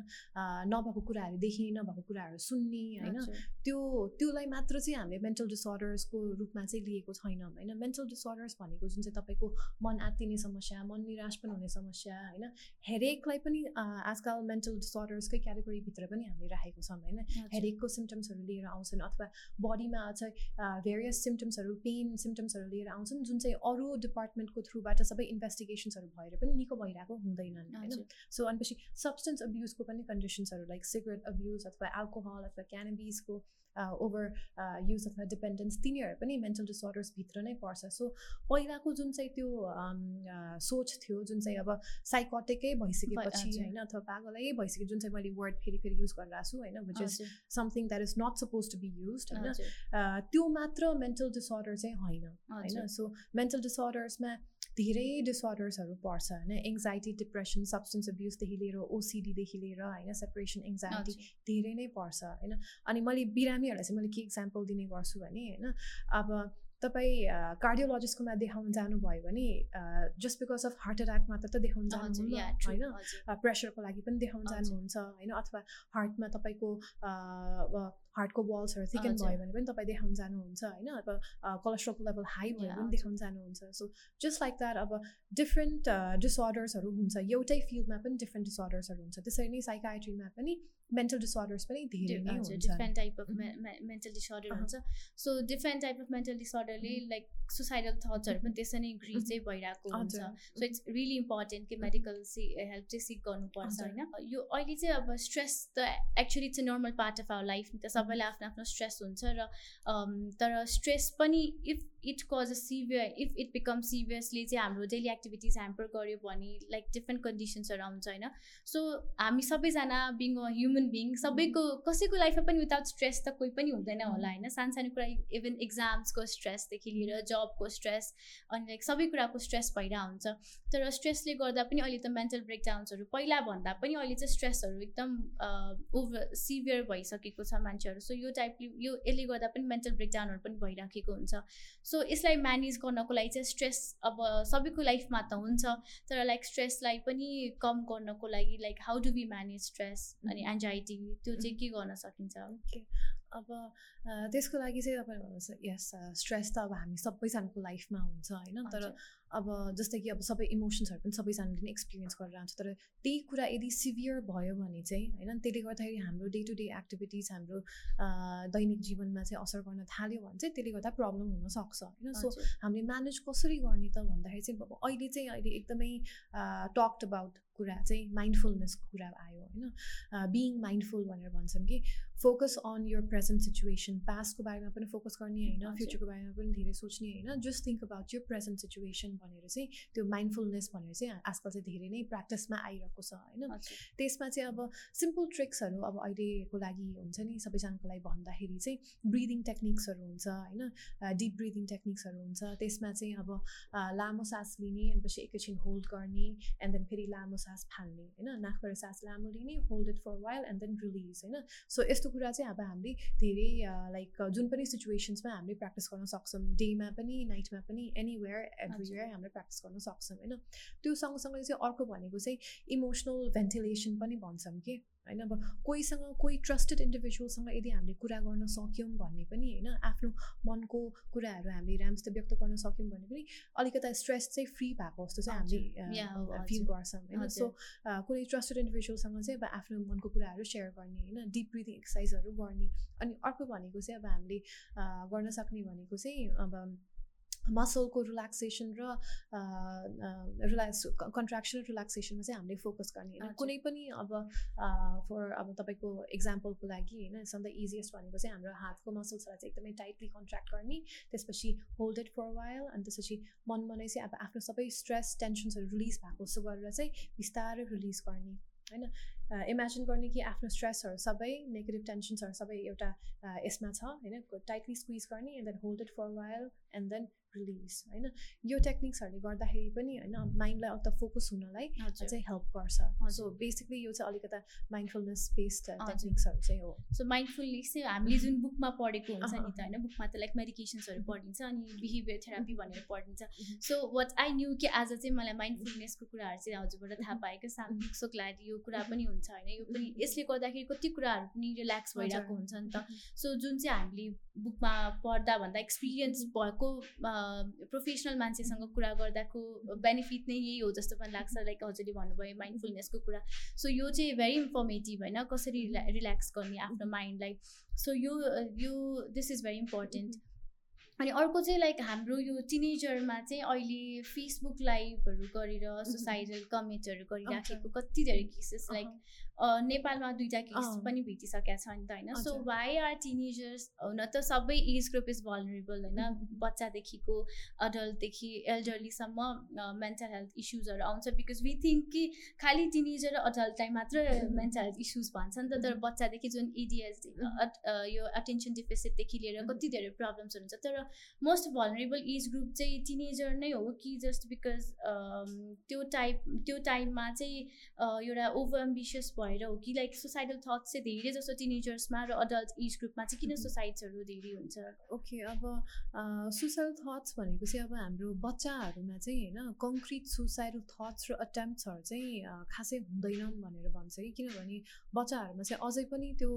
नभएको कुराहरू देख्ने नभएको कुराहरू सुन्ने होइन। त्यो त्योलाई मात्र चाहिँ हामीले मेन्टल डिसअर्डर्सको रूपमा चाहिँ लिएको छैनौँ होइन? मेन्टल डिसअर्डर्स भनेको जुन चाहिँ तपाईँको मन आत्तिने समस्या मन निराश पनि हुने समस्या होइन हेरेकलाई पनि आजकल मेन्टल डिसअर्डर्सकै क्याटेगोरीभित्र पनि हामीले राखेको छौँ होइन हजुर। हेडेकको सिम्टम्सहरू लिएर आउँछन् अथवा बडीमा चाहिँ भेरियस सिम्टम्सहरू पेन सिम्टम्सहरू लिएर आउँछन् जुन चाहिँ अरू डिपार्टमेन्टको थ्रुबाट सबै इन्भेस्टिगेसन्सहरू भएर पनि निको भइरहेको हुँदैनन् होइन। सो भनेपछि सब्सटेन्स अब्युजको पनि कन्डिसन्सहरू लाइक सिगरेट अब्युज अथवा एल्कोहल अथवा क्यानबिसको ओभर युज अथवा डिपेन्डेन्स तिनीहरू पनि मेन्टल डिसअर्डर्सभित्र नै पर्छ सो पहिलाको जुन चाहिँ त्यो अम, अ, सोच थियो जुन चाहिँ अब साइकोटिकै भइसकेपछि। होइन अथवा पागलै भइसक्यो जुन चाहिँ मैले वर्ड फेरि फेरि युज गरिरहेको छु होइन which is. Something that is not suppose to be use होइन त्यो मात्र मेन्टल डिसअर्डर चाहिँ होइन। होइन सो मेन्टल डिसअर्डर्समा धेरै डिसअर्डर्सहरू पर्छ होइन एङ्जाइटी डिप्रेसन सब्सटेन्स अब्युजदेखि लिएर ओसिडीदेखि लिएर होइन सेपरेसन एङ्जाइटी। धेरै नै पर्छ होइन अनि मैले बिरामीहरूलाई चाहिँ मैले के इक्जाम्पल दिने गर्छु भने होइन अब तपाईँ कार्डियोलोजिस्टकोमा देखाउन जानुभयो भने just because of heart attack मात्र त देखाउन true, होइन। प्रेसरको लागि पनि देखाउन। जानुहुन्छ होइन अथवा हार्टमा तपाईँको हार्टको वाल्सहरू थिकन। भयो भने पनि तपाईँ देखाउन जानुहुन्छ होइन अब कोलेस्ट्रोलको लेभल हाई भयो भने हजुर। देखाउन जानुहुन्छ सो जस्ट लाइक द्याट अब डिफ्रेन्ट डिसअर्डर्सहरू हुन्छ एउटै फिल्डमा पनि डिफ्रेन्ट डिसअर्डर्सहरू हुन्छ त्यसरी नै साइकाट्रीमा पनि मेन्टल डिसअर्डर्स पनि धेरै नै हुन्छ different type of. Mental disorder. हुन्छ so different type of mental डिसअर्डरले like suicidal थट्सहरू पनि त्यसरी नै Mhm. चाहिँ भइरहेको हुन्छ सो इट्स रियली इम्पोर्टेन्ट कि मेडिकल सि हेल्प चाहिँ सिक गर्नुपर्छ। होइन यो अहिले चाहिँ अब स्ट्रेस त actually it's a normal part of our life नि त सबैलाई आफ्नो आफ्नो स्ट्रेस हुन्छ र तर स्ट्रेस पनि if it cause a severe if it become seriously चाहिँ हाम्रो डेली एक्टिभिटिज ह्याम्पर गऱ्यो भने लाइक डिफ्रेन्ट कन्डिसन्सहरू आउँछ होइन? सो हामी सबैजना बिङ अ ह्युमन बिङ सबैको कसैको लाइफमा पनि विदाउट स्ट्रेस त कोही पनि हुँदैन होला होइन? सानो सानो कुरा इभन इक्जाम्सको स्ट्रेसदेखि लिएर जबको स्ट्रेस अनि लाइक सबै कुराको स्ट्रेस भइरहेको हुन्छ। तर स्ट्रेसले गर्दा पनि अहिले त मेन्टल ब्रेकडाउन्सहरू पहिला भन्दा पनि अहिले चाहिँ स्ट्रेसहरू एकदम ओभर सिभियर भइसकेको छ मान्छेहरू। सो यो टाइपले यो यसले गर्दा पनि मेन्टल ब्रेकडाउनहरू पनि भइराखेको हुन्छ। सो यसलाई म्यानेज गर्नको लागि चाहिँ स्ट्रेस अब सबैको लाइफमा त हुन्छ तर लाइक स्ट्रेसलाई पनि कम गर्नको लागि like how do we manage stress अनि एन्जाइटी त्यो चाहिँ के गर्न सकिन्छ? अब त्यसको लागि चाहिँ तपाईँ भन्नुहोस् यस स्ट्रेस त अब हामी सबैजनाको लाइफमा हुन्छ होइन तर। अब जस्तै कि अब सबै इमोसन्सहरू पनि सबैजनाले नै एक्सपिरियन्स गरेर आउँछ तर त्यही कुरा यदि सिभियर भयो भने चाहिँ होइन त्यसले गर्दाखेरि हाम्रो डे टु डे एक्टिभिटिज हाम्रो दैनिक जीवनमा चाहिँ असर गर्न थाल्यो भने चाहिँ त्यसले गर्दा प्रब्लम हुनसक्छ होइन सो। हामीले म्यानेज कसरी गर्ने त भन्दाखेरि चाहिँ अब अहिले चाहिँ अहिले एकदमै टक्ड अबाउट कुरा चाहिँ माइन्डफुलनेसको कुरा आयो होइन? बिइङ माइन्डफुल भनेर भन्छन् कि focus on your present situation पास्टको बारेमा पनि फोकस गर्ने होइन। फ्युचरको बारेमा पनि धेरै सोच्ने होइन। Just think about your present situation भनेर चाहिँ त्यो माइन्डफुलनेस भनेर चाहिँ आजकल चाहिँ धेरै नै प्र्याक्टिसमा आइरहेको छ होइन। त्यसमा चाहिँ अब सिम्पल ट्रिक्सहरू अब अहिलेको लागि हुन्छ नि सबैजनाको लागि भन्दाखेरि चाहिँ ब्रिदिङ टेक्निक्सहरू हुन्छ होइन? डिप ब्रिदिङ टेक्निक्सहरू हुन्छ। त्यसमा चाहिँ अब लामो सास लिने अनि पछि एकैछिन होल्ड गर्ने एन्ड देन फेरि लामो सास फाल्ने होइन नाकबाट सास लामो लिने hold it for while and then release होइन सो यस्तो कुरा चाहिँ अब हामीले धेरै लाइक जुन पनि सिचुएसन्समा हामीले प्र्याक्टिस गर्न सक्छौँ डेमा पनि नाइटमा पनि एनिवेयर एभ्रिवेयर हामीले प्र्याक्टिस गर्न सक्छौँ होइन त्यो सँगसँगै चाहिँ अर्को भनेको चाहिँ इमोसनल भेन्टिलेसन पनि भन्छौँ कि। होइन? अब कोहीसँग कोही ट्रस्टेड इन्डिभिजुअलसँग यदि हामीले कुरा गर्न सक्यौँ भन्ने पनि होइन आफ्नो मनको कुराहरू हामीले राम्रोसित व्यक्त गर्न सक्यौँ भने पनि अलिकता स्ट्रेस चाहिँ फ्री भएको जस्तो चाहिँ हामीले फिल गर्छौँ होइन? सो कुनै ट्रस्टेड इन्डिभिजुअलसँग चाहिँ अब आफ्नो मनको कुराहरू सेयर गर्ने होइन? डिप ब्रिदिङ एक्सर्साइजहरू गर्ने अनि अर्को भनेको चाहिँ अब हामीले गर्न सक्ने भनेको चाहिँ अब मसलको रिल्याक्सेसन र रिल्याक्स कन्ट्राक्सन रिल्याक्सेसनमा चाहिँ हामीले फोकस गर्ने होइन। कुनै पनि अब फर अब तपाईँको इक्जाम्पलको लागि होइन सम द इजिएस्ट भनेको चाहिँ हाम्रो हातको मसल्सलाई चाहिँ एकदमै टाइटली कन्ट्र्याक्ट गर्ने त्यसपछि होल्ड इट फर वाइल अनि त्यसपछि मन मनै चाहिँ अब आफ्नो सबै स्ट्रेस टेन्सन्सहरू रिलिज भएको जस्तो गरेर चाहिँ बिस्तारै रिलिज गर्ने होइन। इमेजिन गर्ने कि आफ्नो स्ट्रेसहरू सबै नेगेटिभ टेन्सन्सहरू सबै एउटा यसमा छ होइन टाइटली स्क्विज गर्ने and then hold it for while and then release होइन? यो टेक्निक्सहरूले गर्दाखेरि पनि होइन माइन्डलाई अन्त फोकस हुनलाई चाहिँ हेल्प गर्छ। सो बेसिकली यो चाहिँ अलिकता माइन्डफुलनेस बेस्ड टेक्निक्सहरू चाहिँ हो। सो माइन्डफुलनेस चाहिँ हामीले जुन बुकमा पढेको हुन्छ नि त होइन? बुकमा त लाइक मेडिकेसन्सहरू पढिन्छ अनि बिहेभियर थेरापी भनेर पढिन्छ। सो वाट आई न्यू कि आज चाहिँ मलाई माइन्डफुलनेसको कुराहरू चाहिँ हजुरबाट थाहा पाएको साम सो ग्ल्याड यो कुरा पनि हुन्छ होइन? यो पनि यसले गर्दाखेरि कति कुराहरू पनि रिल्याक्स भइरहेको हुन्छ नि त। सो जुन चाहिँ हामीले बुकमा पढ्दा भन्दा एक्सपिरियन्स भएको प्रोफेसनल मान्छेसँग कुरा गर्दाको बेनिफिट नै यही हो जस्तो पनि लाग्छ लाइक हजुरले भन्नुभयो माइन्डफुलनेसको कुरा। सो यो चाहिँ भेरी इन्फर्मेटिभ होइन कसरी रिल्या रिल्याक्स गर्ने आफ्नो माइन्डलाई सो यो यो दिस इज भेरी इम्पोर्टेन्ट अनि अर्को चाहिँ लाइक हाम्रो यो टिनेजरमा चाहिँ अहिले फेसबुक लाइभहरू गरेर सोसाइटल कमेन्टहरू गरिराखेको कति धेरै केसेस लाइक नेपालमा दुइटा केस पनि भेटिसकेका छ नि त होइन। सो वाइ आर टिनेजर्स हुन त सबै एज ग्रुप इज भलरेबल होइन? बच्चादेखिको अडल्टदेखि एल्डरलीसम्म मेन्टल हेल्थ इस्युजहरू आउँछ बिकज वी थिङ्क कि खालि टिनेजर र अडल्टलाई मात्र मेन्टल हेल्थ इस्युज भन्छ नि त। तर बच्चादेखि जुन इडिएस यो अटेन्सन डिफिसिटदेखि लिएर कति धेरै प्रब्लम्सहरू हुन्छ। तर मोस्ट भलरेबल एज ग्रुप चाहिँ टिनेजर नै हो कि जस्ट बिकज त्यो टाइप त्यो टाइममा चाहिँ एउटा ओभर एम्बिसियस भएर हो कि लाइक सोसाइटल थट्स चाहिँ धेरै जस्तो टिनेजर्समा र अडल्ट एज ग्रुपमा चाहिँ किन सोसाइट्सहरू धेरै हुन्छ? ओके अब सुसाइडल थट्स भनेको चाहिँ अब हाम्रो बच्चाहरूमा चाहिँ होइन कङ्क्रिट सुसाइडल थट्स र अटेम्प्ट्सहरू चाहिँ खासै हुँदैनन् भनेर भन्छ कि किनभने बच्चाहरूमा चाहिँ अझै पनि त्यो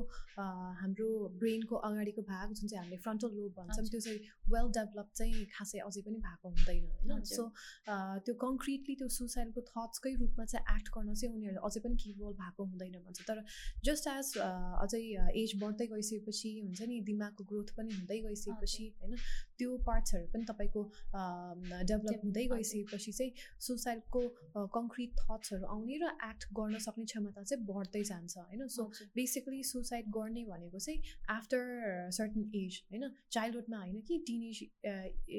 हाम्रो ब्रेनको अगाडिको भाग जुन चाहिँ हामीले फ्रन्टल लोब भन्छौँ त्यो चाहिँ वेल डेभलप चाहिँ खासै अझै पनि भएको हुँदैन होइन? सो त्यो कङ्क्रिटली त्यो सुसाइडको थट्सकै रूपमा चाहिँ एक्ट गर्न चाहिँ उनीहरू अझै पनि केवल भएको हुँदैन भन्छ। तर जस्ट एज अझै एज बढ्दै गइसकेपछि हुन्छ नि दिमागको ग्रोथ पनि हुँदै गइसकेपछि होइन त्यो पार्ट्सहरू पनि तपाईँको डेभलप हुँदै गइसकेपछि चाहिँ सुसाइडको कङ्क्रिट थट्सहरू आउने र एक्ट गर्न सक्ने क्षमता चाहिँ बढ्दै जान्छ होइन। सो बेसिकली सुसाइड गर्ने भनेको चाहिँ आफ्टर सर्टन एज होइन चाइल्डहुडमा होइन कि टिनेज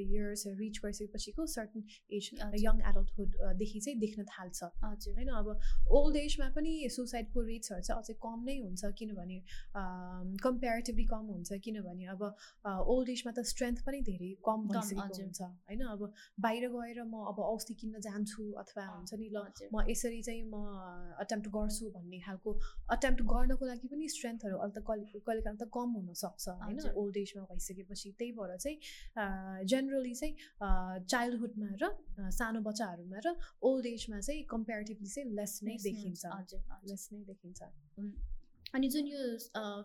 इयर्स रिच गरिसकेपछिको सर्टन एज यङ एडल्टहुडदेखि चाहिँ देख्न थाल्छ होइन। अब ओल्ड एजमा पनि सुसाइडको रेट्सहरू चाहिँ अझै कम नै हुन्छ किनभने कम्पेरिटिभली कम हुन्छ किनभने अब ओल्ड एजमा त स्ट्रेन्थ पनि धेरै कम भइसकेको हुन्छ होइन? अब बाहिर गएर म अब औषधि किन्न जान्छु अथवा हुन्छ नि ल म यसरी चाहिँ म अटेम्प्ट गर्छु भन्ने खालको अटेम्प्ट गर्नको लागि पनि स्ट्रेन्थहरू अहिले त कहिले कहिलेकाहीँ त कम हुनसक्छ होइन? ओल्ड एजमा भइसकेपछि। त्यही भएर चाहिँ जेनरली चाहिँ चाइल्डहुडमा र सानो बच्चाहरूमा र ओल्ड एजमा चाहिँ कम्पेरिटिभली चाहिँ लेस नै देखिन्छ। लेस नै देखिन्छ। अनि जुन यो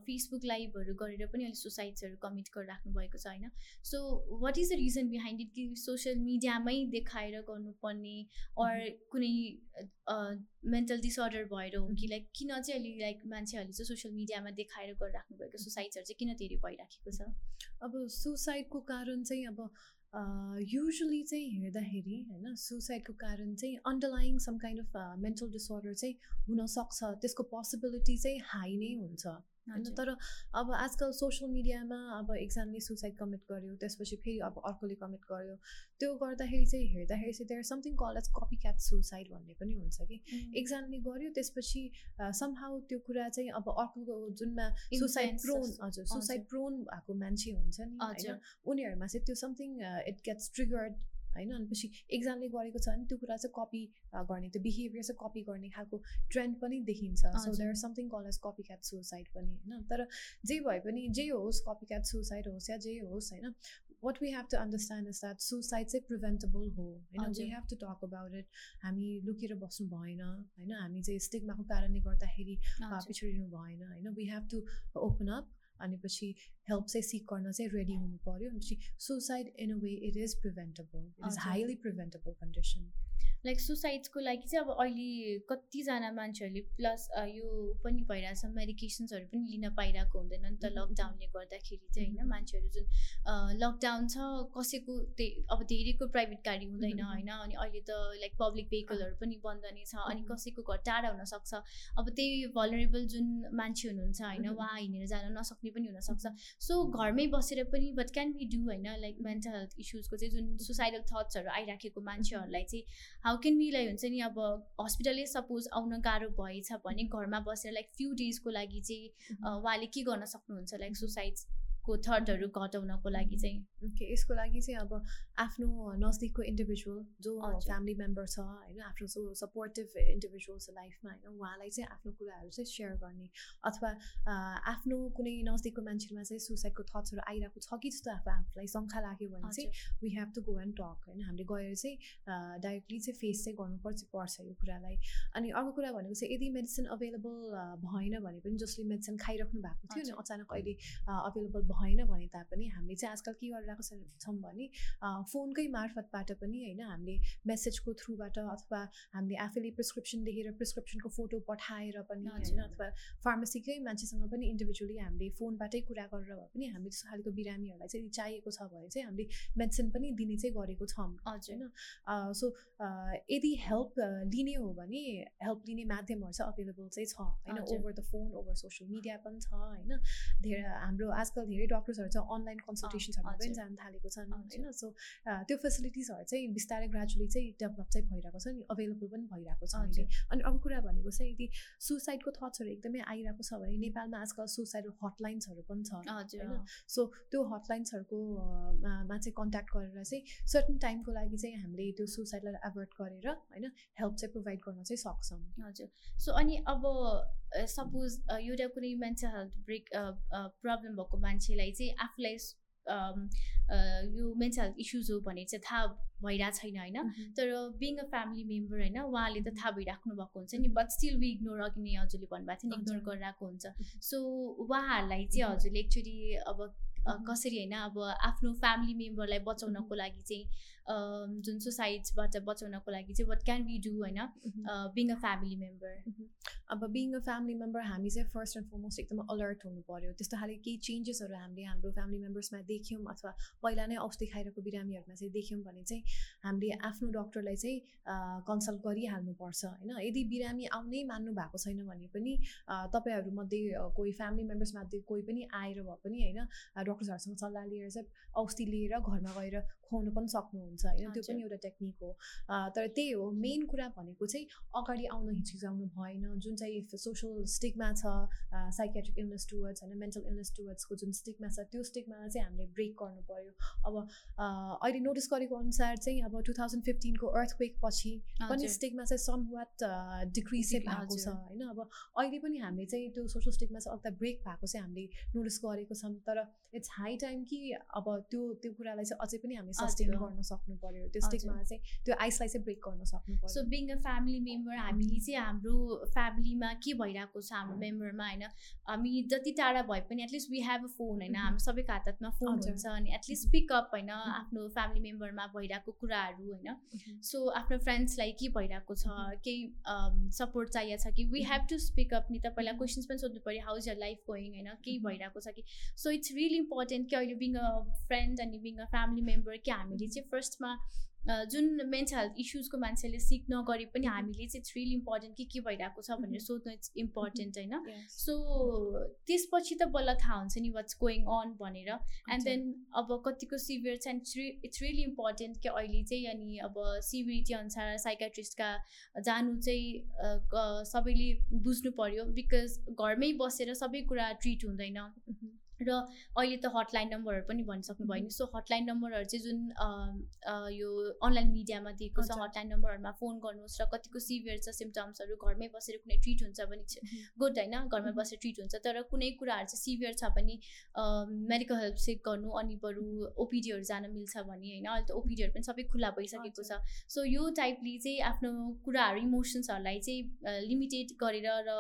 फेसबुक लाइभहरू गरेर पनि अलिक सुसाइड्सहरू कमिट गरिराख्नु भएको छ होइन? So what is the reason behind it कि सोसियल मिडियामै देखाएर गर्नुपर्ने अर कुनै मेन्टल डिसअर्डर भएर हो कि लाइक किन चाहिँ अहिले लाइक मान्छेहरूले चाहिँ सोसियल मिडियामा देखाएर गरिराख्नु भएको सुसाइड्सहरू चाहिँ किन धेरै भइराखेको छ? अब सुसाइडको कारण चाहिँ अब युजली चाहिँ हेर्दाखेरि होइन सुसाइडको कारण चाहिँ underlying some kind of mental disorder चाहिँ हुनसक्छ त्यसको पोसिबिलिटी चाहिँ हाई नै हुन्छ। होइन तर अब आजकल सोसियल मिडियामा अब एकजनाले सुसाइड कमिट गर्यो त्यसपछि फेरि अब अर्कोले कमिट गर्यो। त्यो गर्दाखेरि चाहिँ हेर्दाखेरि चाहिँ there something call as copycat suicide भन्ने पनि हुन्छ कि। एकजनाले गर्यो त्यसपछि समहाउ त्यो कुरा चाहिँ अब अर्को जुनमा सुसाइड प्रोन हजुर सुसाइड प्रोन भएको मान्छे हुन्छ नि होइन। उनीहरूमा चाहिँ त्यो समथिङ इट गेट्स ट्रिगर्ड होइन? अनि पछि एक्जामले गरेको छ भने त्यो कुरा चाहिँ कपी गर्ने त्यो बिहेभियर चाहिँ कपी गर्ने खालको ट्रेन्ड पनि देखिन्छ। So. There something call as copycat suicide पनि होइन? तर जे भए पनि जे होस् कपी क्याट सुसाइड होस् या जे होस् होइन? What we have to understand is that suicide चाहिँ प्रिभेन्टेबल हो होइन? We. Have to talk about it हामी लुकेर बस्नु भएन होइन? हामी चाहिँ स्टिगमाको कारणले गर्दाखेरि। पिछडिनु भएन होइन? We have to open up अनि पछि हेल्प चाहिँ सिक गर्न चाहिँ रेडी हुनु पऱ्यो अनि पछि suicide in a way it is preventable it is. Highly preventable condition like सुसाइड्सको लागि चाहिँ अब अहिले कतिजना मान्छेहरूले प्लस यो पनि भइरहेछ मेडिकेसन्सहरू पनि लिन पाइरहेको हुँदैन नि त. लकडाउनले गर्दाखेरि चाहिँ होइन Mhm. मान्छेहरू जुन लकडाउन छ कसैको त्यही अब धेरैको प्राइभेट गाडी हुँदैन Mhm. होइन अनि अहिले त लाइक पब्लिक भेहिकलहरू पनि बन्द नै छ अनि. कसैको घर टाढा हुनसक्छ अब त्यही भलरेबल जुन मान्छे हुनुहुन्छ होइन. उहाँ हिँडेर जान नसक्ने पनि हुनसक्छ सो घरमै बसेर पनि बट क्यान बी डु होइन? लाइक मेन्टल हेल्थ इस्युजको चाहिँ जुन सुसाइडल थट्सहरू आइराखेको मान्छेहरूलाई चाहिँ हाउ क्यान बी लाइक हुन्छ नि अब हस्पिटलै सपोज आउन गाह्रो भएछ भने घरमा बसेर लाइक फ्यु डेजको लागि चाहिँ अ, उहाँले के गर्न सक्नुहुन्छ लाइक सुसाइड्सको थटहरू घटाउनको लागि चाहिँ ओके यसको लागि चाहिँ अब आफ्नो नजिकको इन्डिभिजुअल जो। फ्यामिली मेम्बर छ होइन आफ्नो जो सपोर्टिभ इन्डिभिजुअल छ लाइफमा होइन उहाँलाई चाहिँ आफ्नो कुराहरू चाहिँ सेयर गर्ने अथवा आफ्नो कुनै नजिकको मान्छेमा चाहिँ सुसाइडको थट्सहरू आइरहेको छ कि जस्तो आफू आफूलाई शङ्का लाग्यो भने चाहिँ we have to go and talk होइन हामीले गएर चाहिँ डाइरेक्टली चाहिँ फेस चाहिँ गर्नुपर्छ पर्छ यो कुरालाई अनि अर्को कुरा भनेको चाहिँ यदि मेडिसिन अभाइलेबल भएन भने पनि जसले मेडिसिन खाइराख्नु भएको थियो अनि। अचानक अहिले अभाइलेबल भएन भने तापनि हामीले चाहिँ आजकल के गरिरहेको छ- भने फोनकै मार्फतबाट पनि होइन हामीले मेसेजको थ्रुबाट अथवा हामीले आफैले प्रिस्क्रिप्सन लेखेर प्रिस्क्रिप्सनको फोटो पठाएर पनि। होइन अथवा फार्मेसीकै मान्छेसँग पनि इन्डिभिजुअली हामीले फोनबाटै कुरा गरेर भए पनि हामीले त्यस्तो खालको बिरामीहरूलाई चाहिँ चाहिएको छ भने चाहिँ हामीले मेडिसिन पनि दिने चाहिँ गरेको छौँ हजुर होइन सो यदि हेल्प लिने हो भने हेल्प लिने माध्यमहरू चाहिँ अभाइलेबल चाहिँ छ होइन। Over the phone over social media पनि छ होइन धेरै हाम्रो आजकल धेरै डक्टर्सहरू चाहिँ अनलाइन कन्सल्टेसन्सहरू पनि। जान थालेको छन्। होइन? सो त्यो फेसिलिटिजहरू चाहिँ बिस्तारै ग्रेजुअली चाहिँ डेभलप चाहिँ भइरहेको छ नि अभाइलेबल पनि भइरहेको छ अहिले। अनि अर्को कुरा भनेको चाहिँ यदि सुसाइडको थट्सहरू एकदमै आइरहेको छ भने नेपालमा आजकल सुसाइड हटलाइन्सहरू पनि छ होइन? सो त्यो हटलाइन्सहरूको मा चाहिँ कन्ट्याक्ट गरेर चाहिँ सर्टन टाइमको लागि चाहिँ हामीले त्यो सुसाइडलाई एभोइड गरेर होइन? हेल्प चाहिँ प्रोभाइड गर्न चाहिँ सक्छौँ। हजुर। सो अनि अब सपोज एउटा कुनै मेन्टल हेल्थ ब्रेक प्रब्लम भएको मान्छेलाई चाहिँ आफूलाई यो मेन्टल हेल्थ इस्युज हो भने चाहिँ थाहा भइरहेको छैन होइन? तर बिङ अ फ्यामिली मेम्बर होइन उहाँले त थाहा भइराख्नु भएको हुन्छ नि बट स्टिल वी इग्नोर अघि नै हजुरले भन्नुभएको थियो नि इग्नोर। गरिरहेको हुन्छ। सो उहाँहरूलाई चाहिँ हजुरले एक्चुली अब. कसरी होइन अब आफ्नो फ्यामिली मेम्बरलाई बचाउनको लागि चाहिँ जुन सुसाइड्सबाट बचाउनको लागि चाहिँ वाट क्यान वी डु होइन? बिङ अ फ्यामिली मेम्बर अब बिङ अ फ्यामिली मेम्बर हामी चाहिँ फर्स्ट एन्ड फरमोस्ट एकदम अलर्ट हुनु पऱ्यो त्यस्तो खाले केही चेन्जेसहरू हामीले हाम्रो फ्यामिली मेम्बर्समा देख्यौँ अथवा पहिला नै औषधि खाइरहेको बिरामीहरूमा चाहिँ देख्यौँ भने चाहिँ हामीले आफ्नो डक्टरलाई चाहिँ कन्सल्ट गरिहाल्नुपर्छ होइन? यदि बिरामी आउनै मान्नु भएको छैन भने पनि तपाईँहरूमध्ये कोही फ्यामिली मेम्बर्समध्ये कोही पनि आएर भए पनि होइन डक्टर्सहरूसँग सल्लाह लिएर चाहिँ औषधि लिएर घरमा गएर खुवाउनु पनि सक्नुहुन्छ होइन? त्यो। पनि एउटा टेक्निक हो। तर त्यही हो मेन कुरा भनेको चाहिँ अगाडि आउन हिचकिचाउनु भएन। जुन चाहिँ सोसल स्टिगमा छ साइकेट्रिक इलनेस टुवर्ड्स होइन मेन्टल इलनेस टुवर्ड्सको जुन स्टिगमा छ त्यो स्टिगमा चाहिँ हामीले ब्रेक गर्नु पऱ्यो अब अहिले नोटिस गरेको अनुसार चाहिँ अब टु थाउजन्ड फिफ्टिनको अर्थक्वेक पछि पनि स्टिगमा चाहिँ सम वाट डिक्रिज चाहिँ भएको छ। होइन? अब अहिले पनि हामीले चाहिँ त्यो सोसल स्टिगमा चाहिँ अलिकति ब्रेक भएको चाहिँ हामीले नोटिस गरेको छौँ। तर इट्स हाई टाइम कि अब त्यो त्यो कुरालाई चाहिँ अझै पनि हामीले सस्टेन। गर्न सक्नु पऱ्यो त्यो। स्टिगमा चाहिँ त्यो आइसलाई चाहिँ ब्रेक गर्न सक्नु सो पऱ्यो बिङ अ फ्यामिली मेम्बर हामीले चाहिँ हाम्रो फ्यामिलीमा के भइरहेको छ हाम्रो मेम्बरमा होइन? हामी जति टाढा भए पनि at least we have a phone होइन? Mhm. हाम्रो सबैको हात हातमा फोन। हुन्छ अनि एटलिस्ट पिकअप होइन? आफ्नो फ्यामिली मेम्बरमा भइरहेको कुराहरू होइन. सो आफ्नो फ्रेन्ड्सलाई के भइरहेको छ. केही सपोर्ट चाहिएको छ कि? We have to speak up नि त। पहिला क्वेसन्स पनि सोध्नु पऱ्यो how is your life going होइन? केही. भइरहेको छ कि? सो इट्स रियली इम्पोर्टेन्ट कि अहिले बिङ अ फ्रेन्ड अनि बिङ अ फ्यामिली मेम्बर कि हामीले चाहिँ फर्स्टमा जुन मेन्टल हेल्थ इस्युजको मान्छेले सिक नगरे पनि Mhm. हामीले चाहिँ इट्स रियली इम्पोर्टेन्ट कि के भइरहेको छ भनेर Mhm. सोध्नु इट्स इम्पोर्टेन्ट होइन Yes. सो त्यसपछि त बल्ल थाहा हुन्छ नि वाट्स गोइङ अन भनेर एन्ड। देन अब कतिको सिभियर छ एन्ड इट्स रियली इम्पोर्टेन्ट कि अहिले चाहिँ अनि अब सिभिरिटी अनुसार साइकाट्रिस्टका जानु चाहिँ सबैले बुझ्नु पर्यो बिकज घरमै बसेर सबै कुरा ट्रिट हुँदैन. र अहिले त हटलाइन नम्बरहरू पनि भनिसक्नु भयो नि। सो हटलाइन नम्बरहरू चाहिँ जुन यो अनलाइन मिडियामा दिएको छ। हटलाइन नम्बरहरूमा फोन गर्नुहोस् र कतिको सिभियर छ सिम्टम्सहरू घरमै बसेर कुनै ट्रिट हुन्छ भने गुड होइन घरमै। बसेर ट्रिट हुन्छ। तर कुनै कुराहरू चाहिँ सिभियर छ भने मेडिकल हेल्प सेक गर्नु अनि बरु ओपिडीहरू जान मिल्छ भने होइन अहिले त ओपिडीहरू पनि सबै खुला भइसकेको छ। सो यो टाइपले चाहिँ आफ्नो कुराहरू इमोसन्सहरूलाई चाहिँ लिमिटेड गरेर र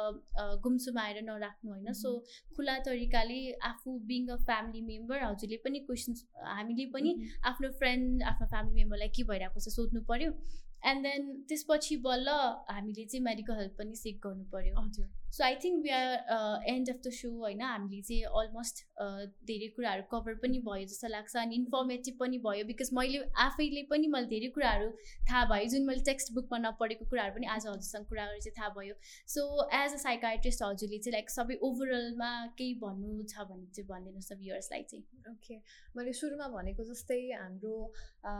गुमसुमाएर नराख्नु होइन। सो खुला तरिकाले आफू बिङ अ फ्यामिली मेम्बर हजुरले पनि क्वेसन्स हामीले पनि आफ्नो फ्रेन्ड आफ्नो फ्यामिली मेम्बरलाई के भइरहेको छ सोध्नु पऱ्यो एन्ड देन त्यसपछि बल्ल हामीले चाहिँ मेडिकल हेल्प पनि सेक गर्नु पऱ्यो हजुर। So I think we are end of the show होइन? हामीले चाहिँ अलमोस्ट धेरै कुराहरू कभर पनि भयो जस्तो लाग्छ अनि इन्फर्मेटिभ पनि भयो बिकज मैले आफैले पनि मैले धेरै कुराहरू थाहा भयो। जुन मैले टेक्स्ट बुकमा नपढेको कुराहरू पनि आज हजुरसँग कुरा गरेर चाहिँ थाहा भयो। सो एज अ साइकाट्रिस्ट हजुरले चाहिँ लाइक सबै ओभरअलमा केही भन्नु छ भने चाहिँ भनिदिनुहोस् न भ्युवर्सलाई चाहिँ। ओके मैले सुरुमा भनेको जस्तै हाम्रो अ,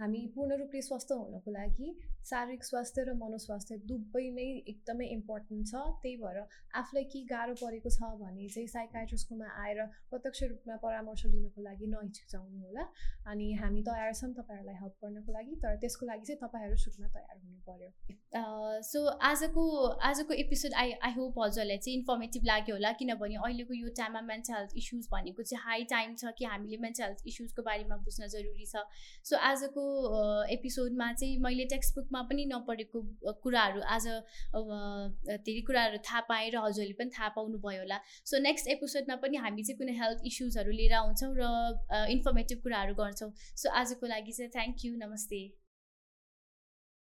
हामी पूर्ण रूपले स्वस्थ हुनको लागि शारीरिक स्वास्थ्य र मनोस्वास्थ्य दुवै नै एकदमै इम्पोर्टेन्ट छ। त्यही भएर आफूलाई के गाह्रो परेको छ भने चाहिँ साइकाट्रिस्टकोमा आएर प्रत्यक्ष रूपमा परामर्श लिनको लागि नहिचकिचाउनु होला। अनि हामी तयार छौँ तपाईँहरूलाई हेल्प गर्नको लागि तर त्यसको लागि चाहिँ तपाईँहरू सुरुमा तयार हुनु पर्यो। सो आजको आजको एपिसोड आई आई होप हजुरहरूलाई चाहिँ इन्फर्मेटिभ लाग्यो होला किनभने अहिलेको यो टाइममा मेन्टल हेल्थ इस्युज भनेको चाहिँ हाई टाइम छ कि हामीले मेन्टल हेल्थ इस्युजको बारेमा बुझ्न जरुरी छ। सो आजको एपिसोडमा चाहिँ मैले टेक्स्ट बुकमा पनि नपढेको कुराहरू आज धेरै कुराहरू थाहा पाएँ र हजुरहरूले पनि थाहा पाउनुभयो होला। सो नेक्स्ट एपिसोडमा पनि हामी चाहिँ कुनै हेल्थ इस्युजहरू लिएर आउँछौँ र इन्फर्मेटिभ कुराहरू गर्छौँ। सो आजको लागि चाहिँ थ्याङ्क यू नमस्ते।